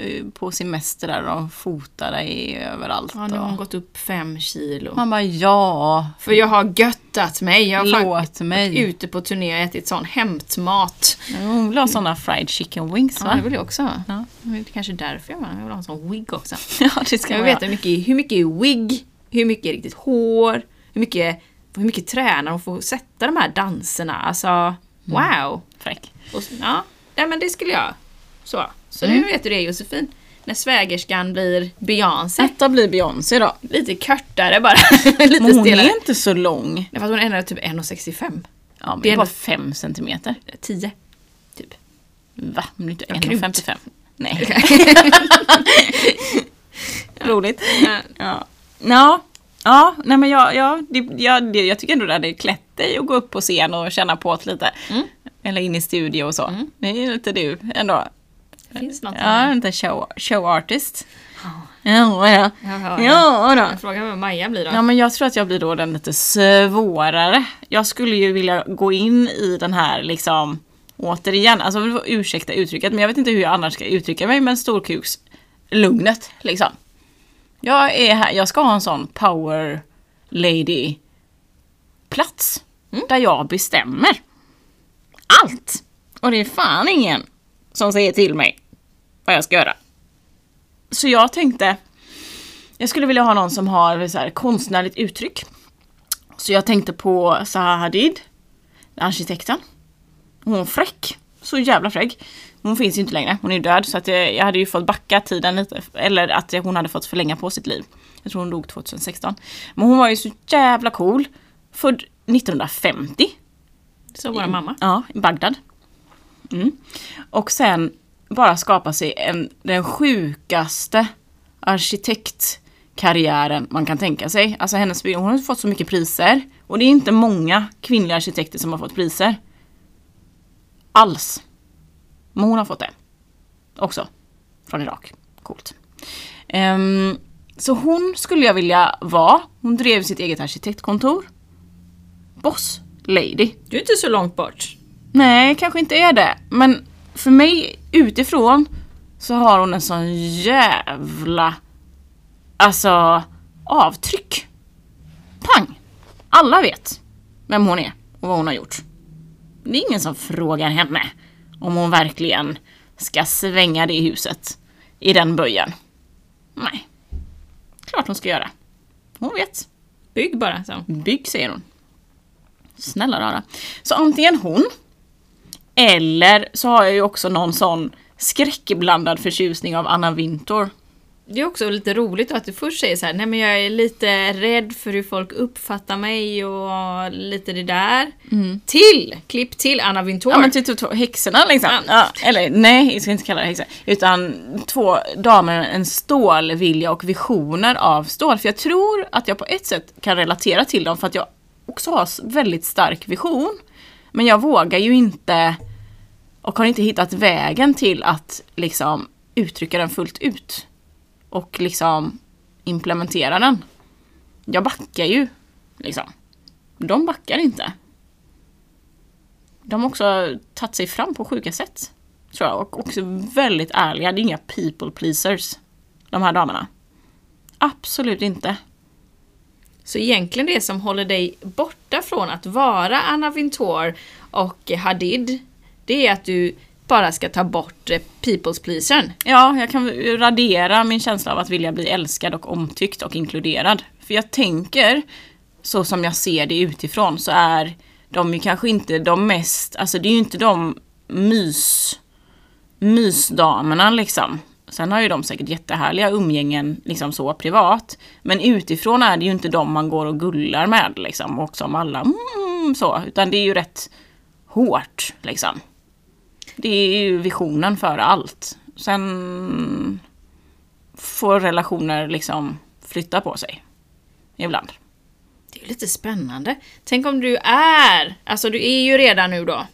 Speaker 1: eh, på semester där och fota dig överallt.
Speaker 2: Ja, nu har hon gått upp fem kilo.
Speaker 1: Man bara ja,
Speaker 2: För jag har göttat mig. Jag har
Speaker 1: låt mig.
Speaker 2: ute på turné och ätit sån hämtmat.
Speaker 1: Hon vill ha såna fried chicken wings
Speaker 2: Ja,
Speaker 1: va?
Speaker 2: det vill jag också ha.
Speaker 1: Ja.
Speaker 2: Det är kanske därför jag vill ha. Jag vill ha en sån wig också.
Speaker 1: Ja, det ska
Speaker 2: Jag vill
Speaker 1: veta.
Speaker 2: hur mycket, hur mycket är wig, hur mycket är riktigt hår, hur mycket, hur mycket tränar hon får sätta de här danserna. Alltså, wow!
Speaker 1: Fräck.
Speaker 2: Och, ja, nej, men det skulle jag. Så, så
Speaker 1: Mm.
Speaker 2: nu vet du det Josefin. När svägerskan blir Beyoncé.
Speaker 1: Detta blir Beyoncé då.
Speaker 2: Lite kortare bara. Lite
Speaker 1: Men hon
Speaker 2: stelare.
Speaker 1: är inte så lång.
Speaker 2: Nej, för att hon är ändå typ 1,65.
Speaker 1: Ja, men
Speaker 2: Det är
Speaker 1: är bara
Speaker 2: ändå-
Speaker 1: fem centimeter.
Speaker 2: 10. Typ.
Speaker 1: Va? Inte
Speaker 2: Jag har krympt.
Speaker 1: 1,55? Nej. Roligt. Ja. Ja. Ja, nej men jag, jag, jag, jag tycker ändå det hade klätt dig att gå upp på scen och känna på det lite.
Speaker 2: Mm.
Speaker 1: Eller in i studio och så. Det är lite du ändå.
Speaker 2: Det finns något
Speaker 1: Ja, inte show, show artist. Ja, ja.
Speaker 2: Ja, ja,
Speaker 1: Ja.
Speaker 2: Jag frågar vad Maja blir då.
Speaker 1: Ja men jag tror att jag blir då den lite svårare. Jag skulle ju vilja gå in i den här liksom Återigen, alltså ursäkta uttrycket men jag vet inte hur jag annars ska uttrycka mig men storkuks lugnet liksom. Jag är här, jag ska ha en sån power lady plats. Där jag bestämmer. Allt! Och det är fan ingen som säger till mig vad jag ska göra. Så jag tänkte jag skulle vilja ha någon som har så här, konstnärligt uttryck. Så jag tänkte på Zaha Hadid, arkitekten. Hon är fräck. Så jävla fräck. Hon finns ju inte längre, hon är död. Så att jag, jag hade ju fått backa tiden lite. Eller att hon hade fått förlänga på sitt liv. Jag tror hon dog 2016. Men hon var ju så jävla cool. Född 1950.
Speaker 2: Så vår mamma.
Speaker 1: Ja, i Bagdad. Mm. Och sen bara skapa sig en, den sjukaste arkitektkarriären man kan tänka sig. Alltså hennes hon har fått så mycket priser. Och det är inte många kvinnliga arkitekter som har fått priser. Alls. Men hon har fått det. Också. Från Irak. Coolt. Ehm, så hon skulle jag vilja vara. Hon drev sitt eget arkitektkontor. Boss lady.
Speaker 2: Du är inte så långt bort.
Speaker 1: Nej, kanske inte är det. Men för mig utifrån så har hon en sån jävla alltså avtryck. Pang! Alla vet vem hon är och vad hon har gjort. Det är ingen som frågar henne om hon verkligen ska svänga det huset i den böjen. Nej, klart hon ska göra. Hon vet.
Speaker 2: Bygg bara. Så.
Speaker 1: Bygg säger hon. Snälla rara. Så antingen hon, eller så har jag ju också någon sån skräckblandad förtjusning av Anna Wintour.
Speaker 2: Det är också lite roligt att du först säger så här, nej men jag är lite rädd för hur folk uppfattar mig och lite det där. Till! Klipp till Anna Wintour.
Speaker 1: Ja men typ två häxorna liksom.
Speaker 2: Ja.
Speaker 1: Eller nej, jag ska inte kalla det häxor. Utan två damer med en stålvilja och visioner av stål. För jag tror att jag på ett sätt kan relatera till dem för att jag också har väldigt stark vision. Men jag vågar ju inte och har inte hittat vägen till att liksom uttrycka den fullt ut. Och liksom implementera den. Jag backar ju. Liksom. De backar inte. De har också tagit sig fram på sjuka sätt. Tror jag. Och också väldigt ärliga. Det är inga people pleasers. De här damerna. Absolut inte.
Speaker 2: Så egentligen det som håller dig borta från att vara Anna Wintour och Hadid, det är att du bara ska ta bort eh, people's pleasern.
Speaker 1: Ja, jag kan radera min känsla av att vilja bli älskad och omtyckt och inkluderad. För jag tänker, så som jag ser det utifrån, så är de ju kanske inte de mest, alltså det är ju inte de mys, mysdamerna liksom. Sen har ju de säkert jättehärliga umgängen liksom så privat. Men utifrån är det ju inte de man går och gullar med liksom och som alla mm, så. Utan det är ju rätt hårt liksom. Det är ju visionen för allt. Sen får relationer liksom flytta på sig. Ibland.
Speaker 2: Det är lite spännande. Tänk om du är, alltså du är ju redan nu då.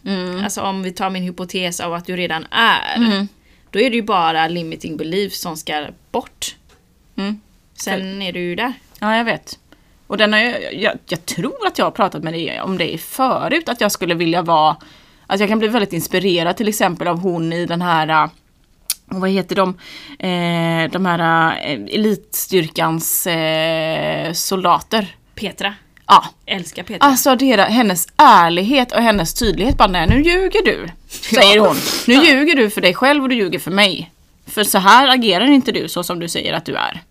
Speaker 2: Alltså om vi tar min hypotes av att du redan är. Då är det ju bara limiting belief som ska bort.
Speaker 1: Mm.
Speaker 2: Sen är du ju där.
Speaker 1: Ja, jag vet. Och den har jag, jag, jag tror att jag har pratat med dig om det förut, att jag skulle vilja vara... Att jag kan bli väldigt inspirerad till exempel av hon i den här... äh, Vad heter de? Eh, de här äh, elitstyrkans eh, soldater.
Speaker 2: Petra.
Speaker 1: Ja,
Speaker 2: Älskar Petra.
Speaker 1: Alltså det, hennes ärlighet och hennes tydlighet bara nej nu ljuger du. Säger hon. Nu ljuger du för dig själv och du ljuger för mig. För så här agerar inte du så som du säger att du är.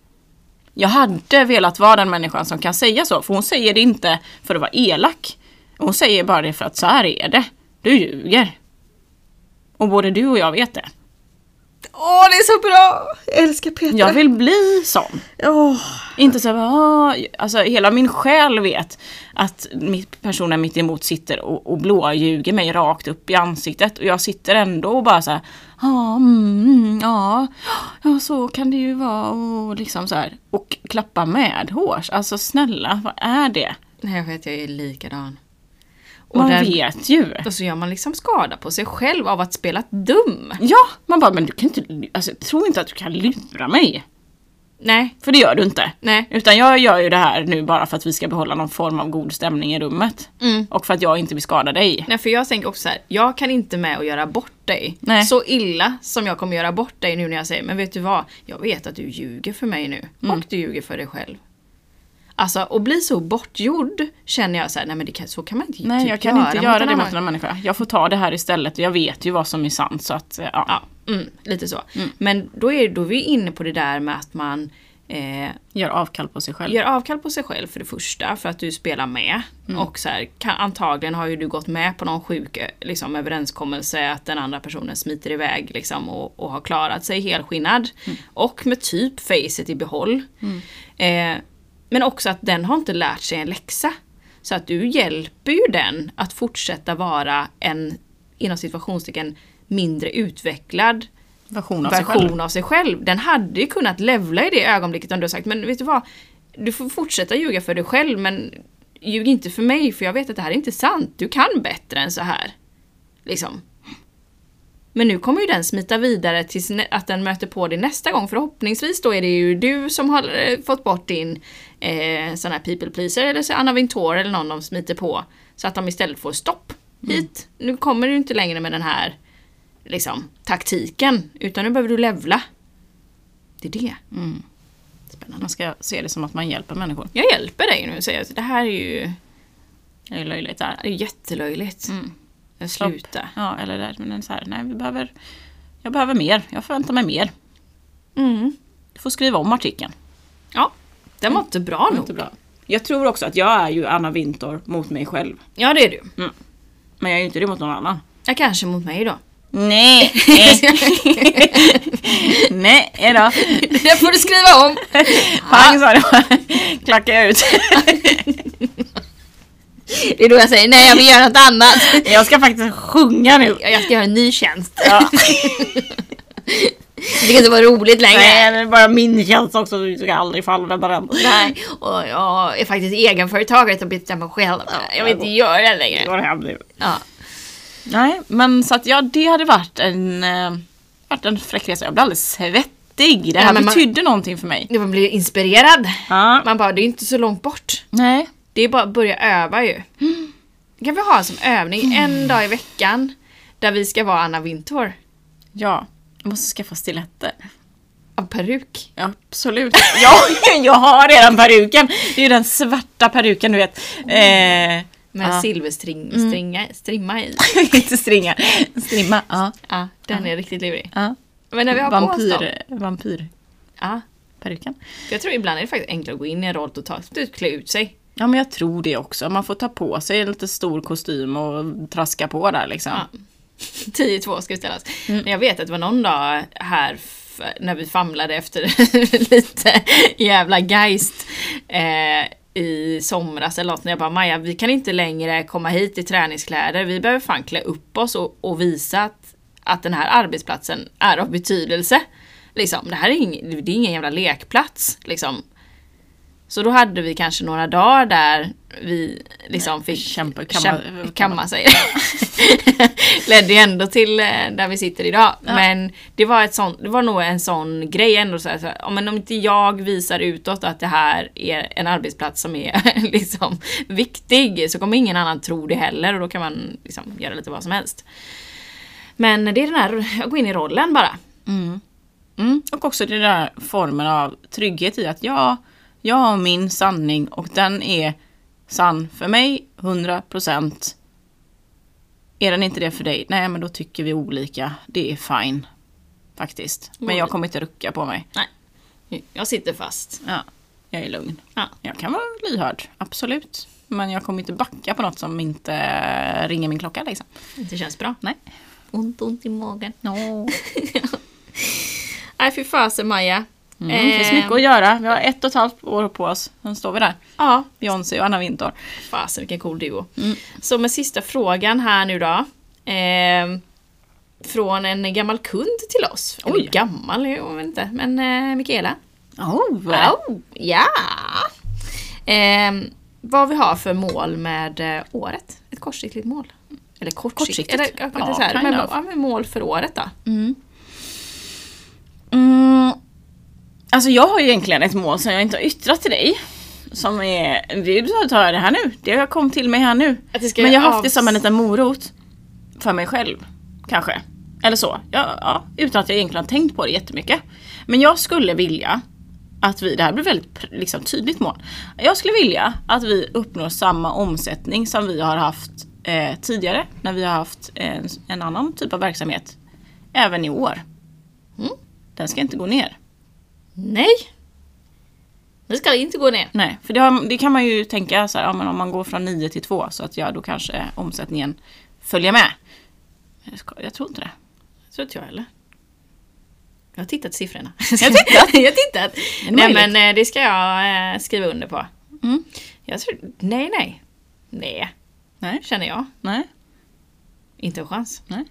Speaker 1: Jag hade velat vara den människan som kan säga så, för hon säger det inte för att vara elak. Hon säger bara det för att så här är det. Du ljuger. Och både du och jag vet det.
Speaker 2: Åh, det är så bra! Jag älskar Petra.
Speaker 1: Jag vill bli sån.
Speaker 2: Åh.
Speaker 1: Inte så här, alltså hela min själ vet att personen mitt emot sitter och, och blåljuger mig rakt upp i ansiktet och jag sitter ändå och bara så här, ja, mm, mm, ja, ja, så kan det ju vara och liksom så här. Och klappa med hårs. Alltså snälla, vad är det?
Speaker 2: Nej, jag vet, jag är likadan. Och,
Speaker 1: Man
Speaker 2: den,
Speaker 1: vet ju.
Speaker 2: och så gör man liksom skada på sig själv av att spela dum.
Speaker 1: Ja, man bara, men du kan inte, alltså tror inte att du kan lura mig.
Speaker 2: Nej,
Speaker 1: För det gör du inte.
Speaker 2: nej.
Speaker 1: Utan jag gör ju det här nu bara för att vi ska behålla någon form av god stämning i rummet.
Speaker 2: Mm.
Speaker 1: Och för att jag inte vill skada dig.
Speaker 2: Nej, för jag tänker också så här, jag kan inte med och göra bort dig.
Speaker 1: Nej.
Speaker 2: Så illa som jag kommer göra bort dig nu när jag säger, men vet du vad? Jag vet att du ljuger för mig nu.
Speaker 1: Mm.
Speaker 2: Och du ljuger för dig själv. Alltså, att bli så bortgjord känner jag så här, nej men det kan, så kan man inte
Speaker 1: Nej,
Speaker 2: typ
Speaker 1: jag kan inte
Speaker 2: mot
Speaker 1: göra det mot en människa. Jag får ta det här istället. Jag vet ju vad som är sant så att, eh, ja.
Speaker 2: Ja, mm, lite så. Men då är, då är vi inne på det där med att man eh,
Speaker 1: Gör avkall på sig själv.
Speaker 2: gör avkall på sig själv för det första, för att du spelar med. Och så här, kan, antagligen har ju du gått med på någon sjuk eh, liksom, överenskommelse att den andra personen smiter iväg liksom, och, och har klarat sig helskinnad. Och med typ facet i behåll. Eh, men också att den har inte lärt sig en läxa. Så att du hjälper ju den att fortsätta vara en, inom situationstecken, mindre utvecklad
Speaker 1: Version av sig själv.
Speaker 2: version av sig själv. Den hade ju kunnat levla i det ögonblicket om du sagt men vet du vad? Du får fortsätta ljuga för dig själv men ljug inte för mig för jag vet att det här är inte sant. Du kan bättre än så här. Liksom. Men nu kommer ju den smita vidare tills att den möter på dig nästa gång. Förhoppningsvis då är det ju du som har eh, fått bort din eh, sån här people pleaser eller så Anna Wintour eller någon de smiter på. Så att de istället får stopp. Hit. Nu kommer du inte längre med den här liksom, taktiken. Utan nu behöver du levla. Det är det.
Speaker 1: Mm.
Speaker 2: Spännande.
Speaker 1: Man ska se det som att man hjälper människor.
Speaker 2: Jag hjälper dig nu säger att det här är ju
Speaker 1: Det är löjligt det här.
Speaker 2: det är jättelöjligt.
Speaker 1: Mm.
Speaker 2: Sluta.
Speaker 1: Ja, eller där, men så här, nej vi behöver, jag behöver mer. Jag förväntar mig mer.
Speaker 2: Mm.
Speaker 1: Du får skriva om artikeln.
Speaker 2: Ja, den var inte bra nog.
Speaker 1: Inte bra. Jag tror också att jag är ju Anna Winter mot mig själv.
Speaker 2: Ja, det är du.
Speaker 1: Men jag är ju inte det mot någon annan.
Speaker 2: Ja, kanske mot mig då.
Speaker 1: Nej! Nej då.
Speaker 2: det får du skriva om.
Speaker 1: Pang sa det. Klackar jag ut.
Speaker 2: Det är då jag säger nej, jag vill göra något annat.
Speaker 1: Jag ska faktiskt sjunga nu.
Speaker 2: Jag ska göra en ny tjänst.
Speaker 1: Ja.
Speaker 2: Det kan inte vara roligt längre.
Speaker 1: Nej, det är bara min tjänst också. Du ska aldrig få använda den.
Speaker 2: Nej, och jag är faktiskt egenföretagare och bestämmer själv. Jag vill inte göra det längre.
Speaker 1: Går hem nu.
Speaker 2: Ja.
Speaker 1: Nej, men så att ja, det hade varit en, eh, varit en fräck resa. Jag blev alldeles svettig. Det här
Speaker 2: Ja, men man-
Speaker 1: betydde någonting för mig.
Speaker 2: Man blir inspirerad.
Speaker 1: Ja.
Speaker 2: Man bara, det är inte så långt bort.
Speaker 1: Nej.
Speaker 2: Det är bara att börja öva ju. Det kan vi ha som övning en dag i veckan. Där vi ska vara Anna Wintour.
Speaker 1: Ja. Jag måste skaffa stiletter.
Speaker 2: Av peruk.
Speaker 1: Ja, absolut. Ja, jag har redan peruken. Det är ju den svarta peruken du vet. Eh,
Speaker 2: Med
Speaker 1: Ja.
Speaker 2: silverstring, stringa, strimma i.
Speaker 1: inte stringar. Strimma. Ja.
Speaker 2: Ja, den är riktigt lurig.
Speaker 1: ja.
Speaker 2: Men när vi har på oss dem.
Speaker 1: Vampyr.
Speaker 2: Ja, för jag tror ibland är det faktiskt enklare att gå in i en roll totalt. Ut, klä ut sig.
Speaker 1: Ja men jag tror det också. Man får ta på sig en lite stor kostym och traska på där liksom.
Speaker 2: Ja. 10-2 ska ställas. Men jag vet att det var någon dag här när vi famlade efter lite jävla geist eh, i somras eller något. När jag bara Maja, vi kan inte längre komma hit i träningskläder. Vi behöver fan klä upp oss och, och visa att, att den här arbetsplatsen är av betydelse. Liksom, det här är ingen, det är ingen jävla lekplats. Liksom. Så då hade vi kanske några dagar där vi liksom fick
Speaker 1: Kämpa- kamma-
Speaker 2: kämpa, kamma sig. Ledde ju ändå till eh, där vi sitter idag. Men det var, ett sånt, det var nog en sån grej ändå. Så här, ja, men om inte jag visar utåt att det här är en arbetsplats som är liksom viktig så kommer ingen annan tro det heller och då kan man liksom göra lite vad som helst. Men det är den här, att gå in i rollen bara.
Speaker 1: Mm. Och också den där formen av trygghet i att jag, jag har min sanning och den är sann för mig 100%. Är den inte det för dig? Nej men då tycker vi olika. Det är fine. Faktiskt. Men jag kommer inte rucka på mig.
Speaker 2: Nej, jag sitter fast.
Speaker 1: Ja, jag är lugn.
Speaker 2: Ja.
Speaker 1: Jag kan vara lyhörd, absolut. Men jag kommer inte backa på något som inte ringer min klocka liksom.
Speaker 2: Det känns bra.
Speaker 1: Nej.
Speaker 2: Ont, ont i magen.
Speaker 1: No.
Speaker 2: Nej fy fasen Maja.
Speaker 1: Mm, det finns mycket att göra. Vi har ett och ett halvt år på oss. Sen står vi där.
Speaker 2: Ja,
Speaker 1: Beyoncé och Anna Wintour.
Speaker 2: fasen vilken cool duo.
Speaker 1: Mm.
Speaker 2: Så med sista frågan här nu då. Eh, från en gammal kund till oss. Eller
Speaker 1: Oj.
Speaker 2: gammal, jag vet inte. Men eh, Mikaela.
Speaker 1: Oh,
Speaker 2: Oh, ja! Eh, vad vi har för mål med eh, året. Ett kortsiktigt mål. Eller kortsiktigt.
Speaker 1: Kortsiktigt?
Speaker 2: Eller,
Speaker 1: Ja,
Speaker 2: så här, men, ja, mål för året då.
Speaker 1: Mm. Mm. Alltså jag har ju egentligen ett mål som jag inte har yttrat till dig. Som är, det tar jag det här nu. Det har kom till mig här nu. Men jag har haft det som en liten morot. För mig själv. Kanske. Eller så. Ja, ja, utan att jag egentligen har tänkt på det jättemycket. Men jag skulle vilja att vi, det här blir väldigt liksom, tydligt mål. Jag skulle vilja att vi uppnår samma omsättning som vi har haft eh, tidigare. När vi har haft en, en annan typ av verksamhet. Även i år.
Speaker 2: Mm.
Speaker 1: Den ska inte gå ner.
Speaker 2: Nej! Det ska inte gå ner.
Speaker 1: Nej, för det, har, det kan man ju tänka så här, ja, men om man går från 9 till 2 så att ja, då kanske omsättningen följer med. Jag, ska, jag tror inte det.
Speaker 2: Så inte jag heller. Jag har tittat siffrorna.
Speaker 1: Jag har tittat?
Speaker 2: jag har tittat. Nej men eh, det ska jag eh, skriva under på.
Speaker 1: Mm.
Speaker 2: Jag tror, nej nej. Nej,
Speaker 1: Nej,
Speaker 2: känner jag.
Speaker 1: nej,
Speaker 2: Inte en chans.
Speaker 1: nej.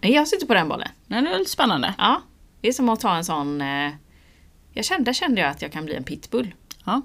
Speaker 2: Nej, jag sitter på den bollen.
Speaker 1: Nej, det är lite spännande.
Speaker 2: Ja, det är som att ta en sån... Eh, jag kände, kände jag att jag kan bli en pitbull.
Speaker 1: Ja.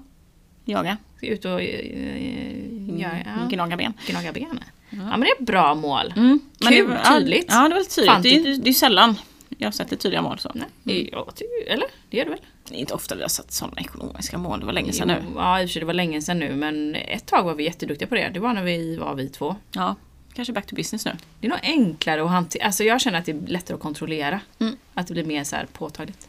Speaker 1: Jaga.
Speaker 2: Ut och uh, ja, ja,
Speaker 1: Gnaga ben.
Speaker 2: gnaga benen. Ja men det är ett bra mål.
Speaker 1: Mm.
Speaker 2: Kul,
Speaker 1: det, ja,
Speaker 2: tydligt.
Speaker 1: Ja, det var tydligt. Det, är, det är sällan jag sätter tydliga mål så.
Speaker 2: Nej, ja, ty- eller? Det gör det väl?
Speaker 1: Det är inte ofta vi har satt sådana ekonomiska mål. Det var länge sedan nu.
Speaker 2: Ja, i och för sig det var länge sedan nu men ett tag var vi jätteduktiga på det. Det var när vi var vi två.
Speaker 1: Ja, kanske back to business nu.
Speaker 2: Det är nog enklare att hantera. Alltså jag känner att det är lättare att kontrollera.
Speaker 1: Mm.
Speaker 2: Att det blir mer så här påtagligt.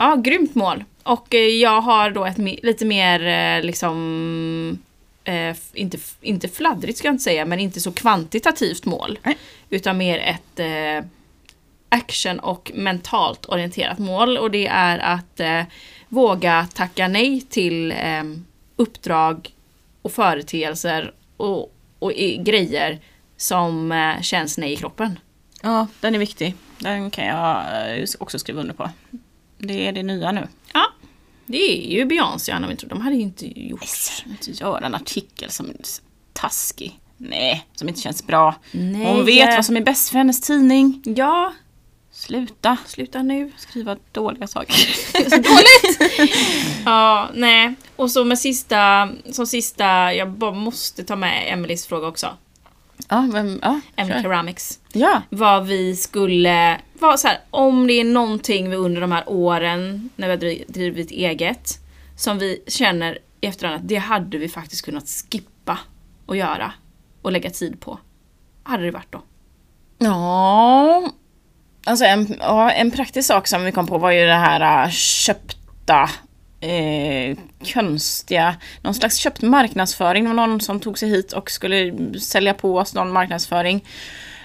Speaker 2: Ja, grymt mål. Och eh, jag har då ett lite mer eh, liksom eh, inte, inte fladdrigt ska jag inte säga, men inte så kvantitativt mål.
Speaker 1: Nej.
Speaker 2: Utan mer ett eh, action och mentalt orienterat mål. Och det är att eh, våga tacka nej till eh, uppdrag och företeelser och, och i, grejer som känns nej i kroppen.
Speaker 1: Ja, den är viktig. Den kan jag också skriva under på. Det är det nya nu.
Speaker 2: Ja, det är ju Beyoncé och Anna Wintour. De hade ju inte gjort...
Speaker 1: Inte göra en artikel som är taskig. Nej, som inte känns bra.
Speaker 2: Nej.
Speaker 1: Hon vet vad som är bäst för hennes tidning.
Speaker 2: Ja,
Speaker 1: Sluta
Speaker 2: sluta nu.
Speaker 1: skriva dåliga saker.
Speaker 2: Så dåligt! ja, nej. Och så med sista, som sista, jag bara måste ta med Emelies fråga också.
Speaker 1: Ja, men, ja, kör.
Speaker 2: Ceramics.
Speaker 1: ja.
Speaker 2: Vad vi skulle, vad, så här, om det är någonting vi under de här åren när vi har dri- drivit eget som vi känner i efterhand att det hade vi faktiskt kunnat skippa och göra och lägga tid på. Hade det varit då?
Speaker 1: Ja, alltså en, en praktisk sak som vi kom på var ju det här äh, köpta eh, konstiga, någon slags köpt marknadsföring. Det var någon som tog sig hit och skulle sälja på oss någon marknadsföring.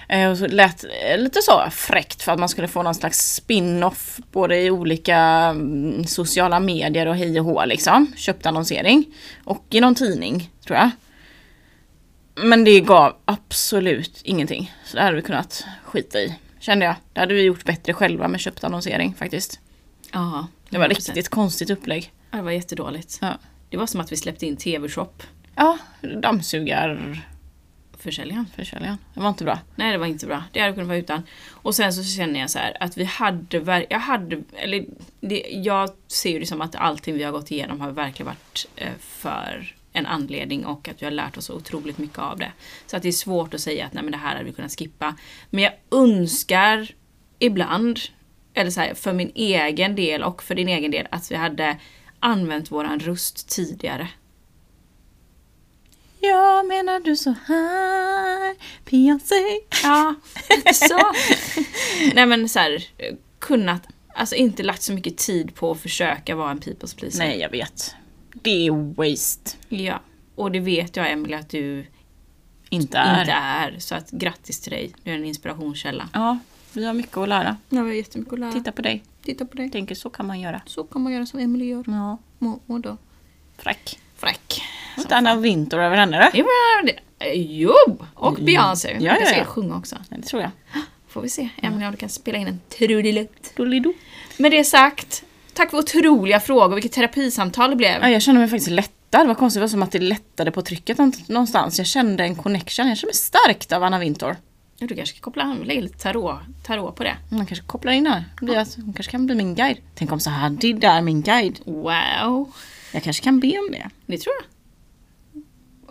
Speaker 1: Eh, och så lät eh, lite så fräckt för att man skulle få någon slags spin-off både i olika mm, sociala medier och hej och hå liksom. Köpt annonsering. Och i någon tidning, tror jag. Men det gav absolut ingenting. Så det hade vi kunnat skita i. Kände jag. Det hade vi gjort bättre själva med köpt annonsering faktiskt.
Speaker 2: Ja,
Speaker 1: det var riktigt konstigt upplägg.
Speaker 2: Ja, det var jättedåligt.
Speaker 1: Ja,
Speaker 2: Det var som att vi släppte in TV-shop
Speaker 1: ja dammsugar...
Speaker 2: försäljaren.
Speaker 1: Försäljaren. Det var inte bra.
Speaker 2: Nej, det var inte bra. Det hade kunnat vara utan. Och sen så känner jag så här att vi hade, jag hade, eller det, jag ser ju det som att allting vi har gått igenom har verkligen varit eh, för en anledning och att vi har lärt oss otroligt mycket av det. Så att det är svårt att säga att nej men det här hade vi kunnat skippa. Men jag önskar ibland, eller så här, för min egen del och för din egen del, att vi hade använt våran röst tidigare.
Speaker 1: Jag menar du så här, Beyoncé.
Speaker 2: Ja, så. Nej men så här, kunnat, alltså inte lagt så mycket tid på att försöka vara en people's pleaser.
Speaker 1: Nej, jag vet. Det är waste.
Speaker 2: Ja. Och det vet jag Emelie att du
Speaker 1: Inte är.
Speaker 2: inte är. Så att grattis till dig. Du är en inspirationskälla.
Speaker 1: Ja, vi har mycket att lära.
Speaker 2: Ja, vi har jättemycket att lära.
Speaker 1: Titta på dig.
Speaker 2: Titta på dig.
Speaker 1: Tänker så kan man göra.
Speaker 2: Så kan man göra som Emelie gör.
Speaker 1: Ja.
Speaker 2: Och, och då?
Speaker 1: Fräck.
Speaker 2: Fräck.
Speaker 1: Inte Anna Winter över henne då?
Speaker 2: Jo, men det- Jo! Och Beyoncé.
Speaker 1: Ja,
Speaker 2: Ja,
Speaker 1: ja,
Speaker 2: ska
Speaker 1: ja.
Speaker 2: sjunga också.
Speaker 1: Nej, det tror jag.
Speaker 2: Får vi se. Emelie om du kan spela in en trudelutt. Med det sagt, tack för otroliga frågor. Vilket terapisamtal det blev.
Speaker 1: Ja, jag kände mig faktiskt lättad. Det var konstigt, det var som att det lättade på trycket någonstans. Jag kände en connection. Jag kände mig stärkt av Anna Winter.
Speaker 2: Ja, Du kanske ska koppla an, lägga lite tarot, tarot på det.
Speaker 1: Man kanske kopplar in här. Det blir att- Hon kanske kan bli min guide. Tänk om så här, det är min guide.
Speaker 2: Wow!
Speaker 1: Jag kanske kan be om det.
Speaker 2: Det tror jag.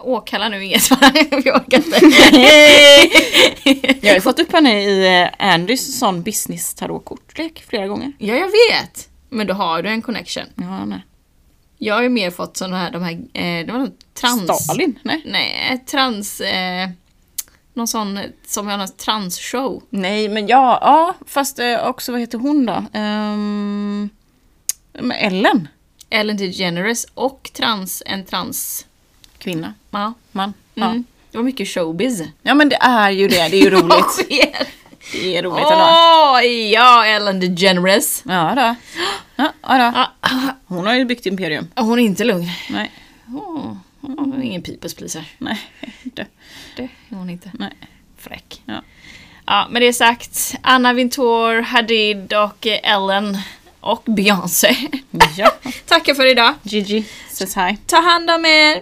Speaker 2: Åkalla nu inget jag orkar inte.
Speaker 1: Jag har fått upp henne i eh, Andys sån business tarotkortlek flera gånger.
Speaker 2: Ja, jag vet! Men då har du en connection.
Speaker 1: Ja, nej.
Speaker 2: Jag har ju mer fått såna här, de här, eh, det var någon trans...
Speaker 1: Stalin? Nej.
Speaker 2: Nej, trans... Eh, någon sån som har en transshow.
Speaker 1: Nej, men ja, ja fast eh, också vad heter hon då? Um, Ellen.
Speaker 2: Ellen DeGeneres och trans, en trans...
Speaker 1: Kvinna.
Speaker 2: Ja.
Speaker 1: Man. Ja.
Speaker 2: Mm. Det var mycket showbiz.
Speaker 1: ja, men det är ju det. Det är ju roligt. Det är roligt ändå.
Speaker 2: Åh, ja, Ellen DeGeneres.
Speaker 1: Ja då. Ja, ja då. Hon har ju byggt imperium.
Speaker 2: hon är inte lugn.
Speaker 1: Nej,
Speaker 2: hon är ingen people's pleaser.
Speaker 1: nej, inte.
Speaker 2: Det är hon inte.
Speaker 1: Nej.
Speaker 2: Fräck.
Speaker 1: Ja.
Speaker 2: Ja, med det sagt. Anna Wintour, Hadid och Ellen och Beyoncé.
Speaker 1: Ja.
Speaker 2: Tackar för idag.
Speaker 1: Gigi says hi.
Speaker 2: Ta hand om er.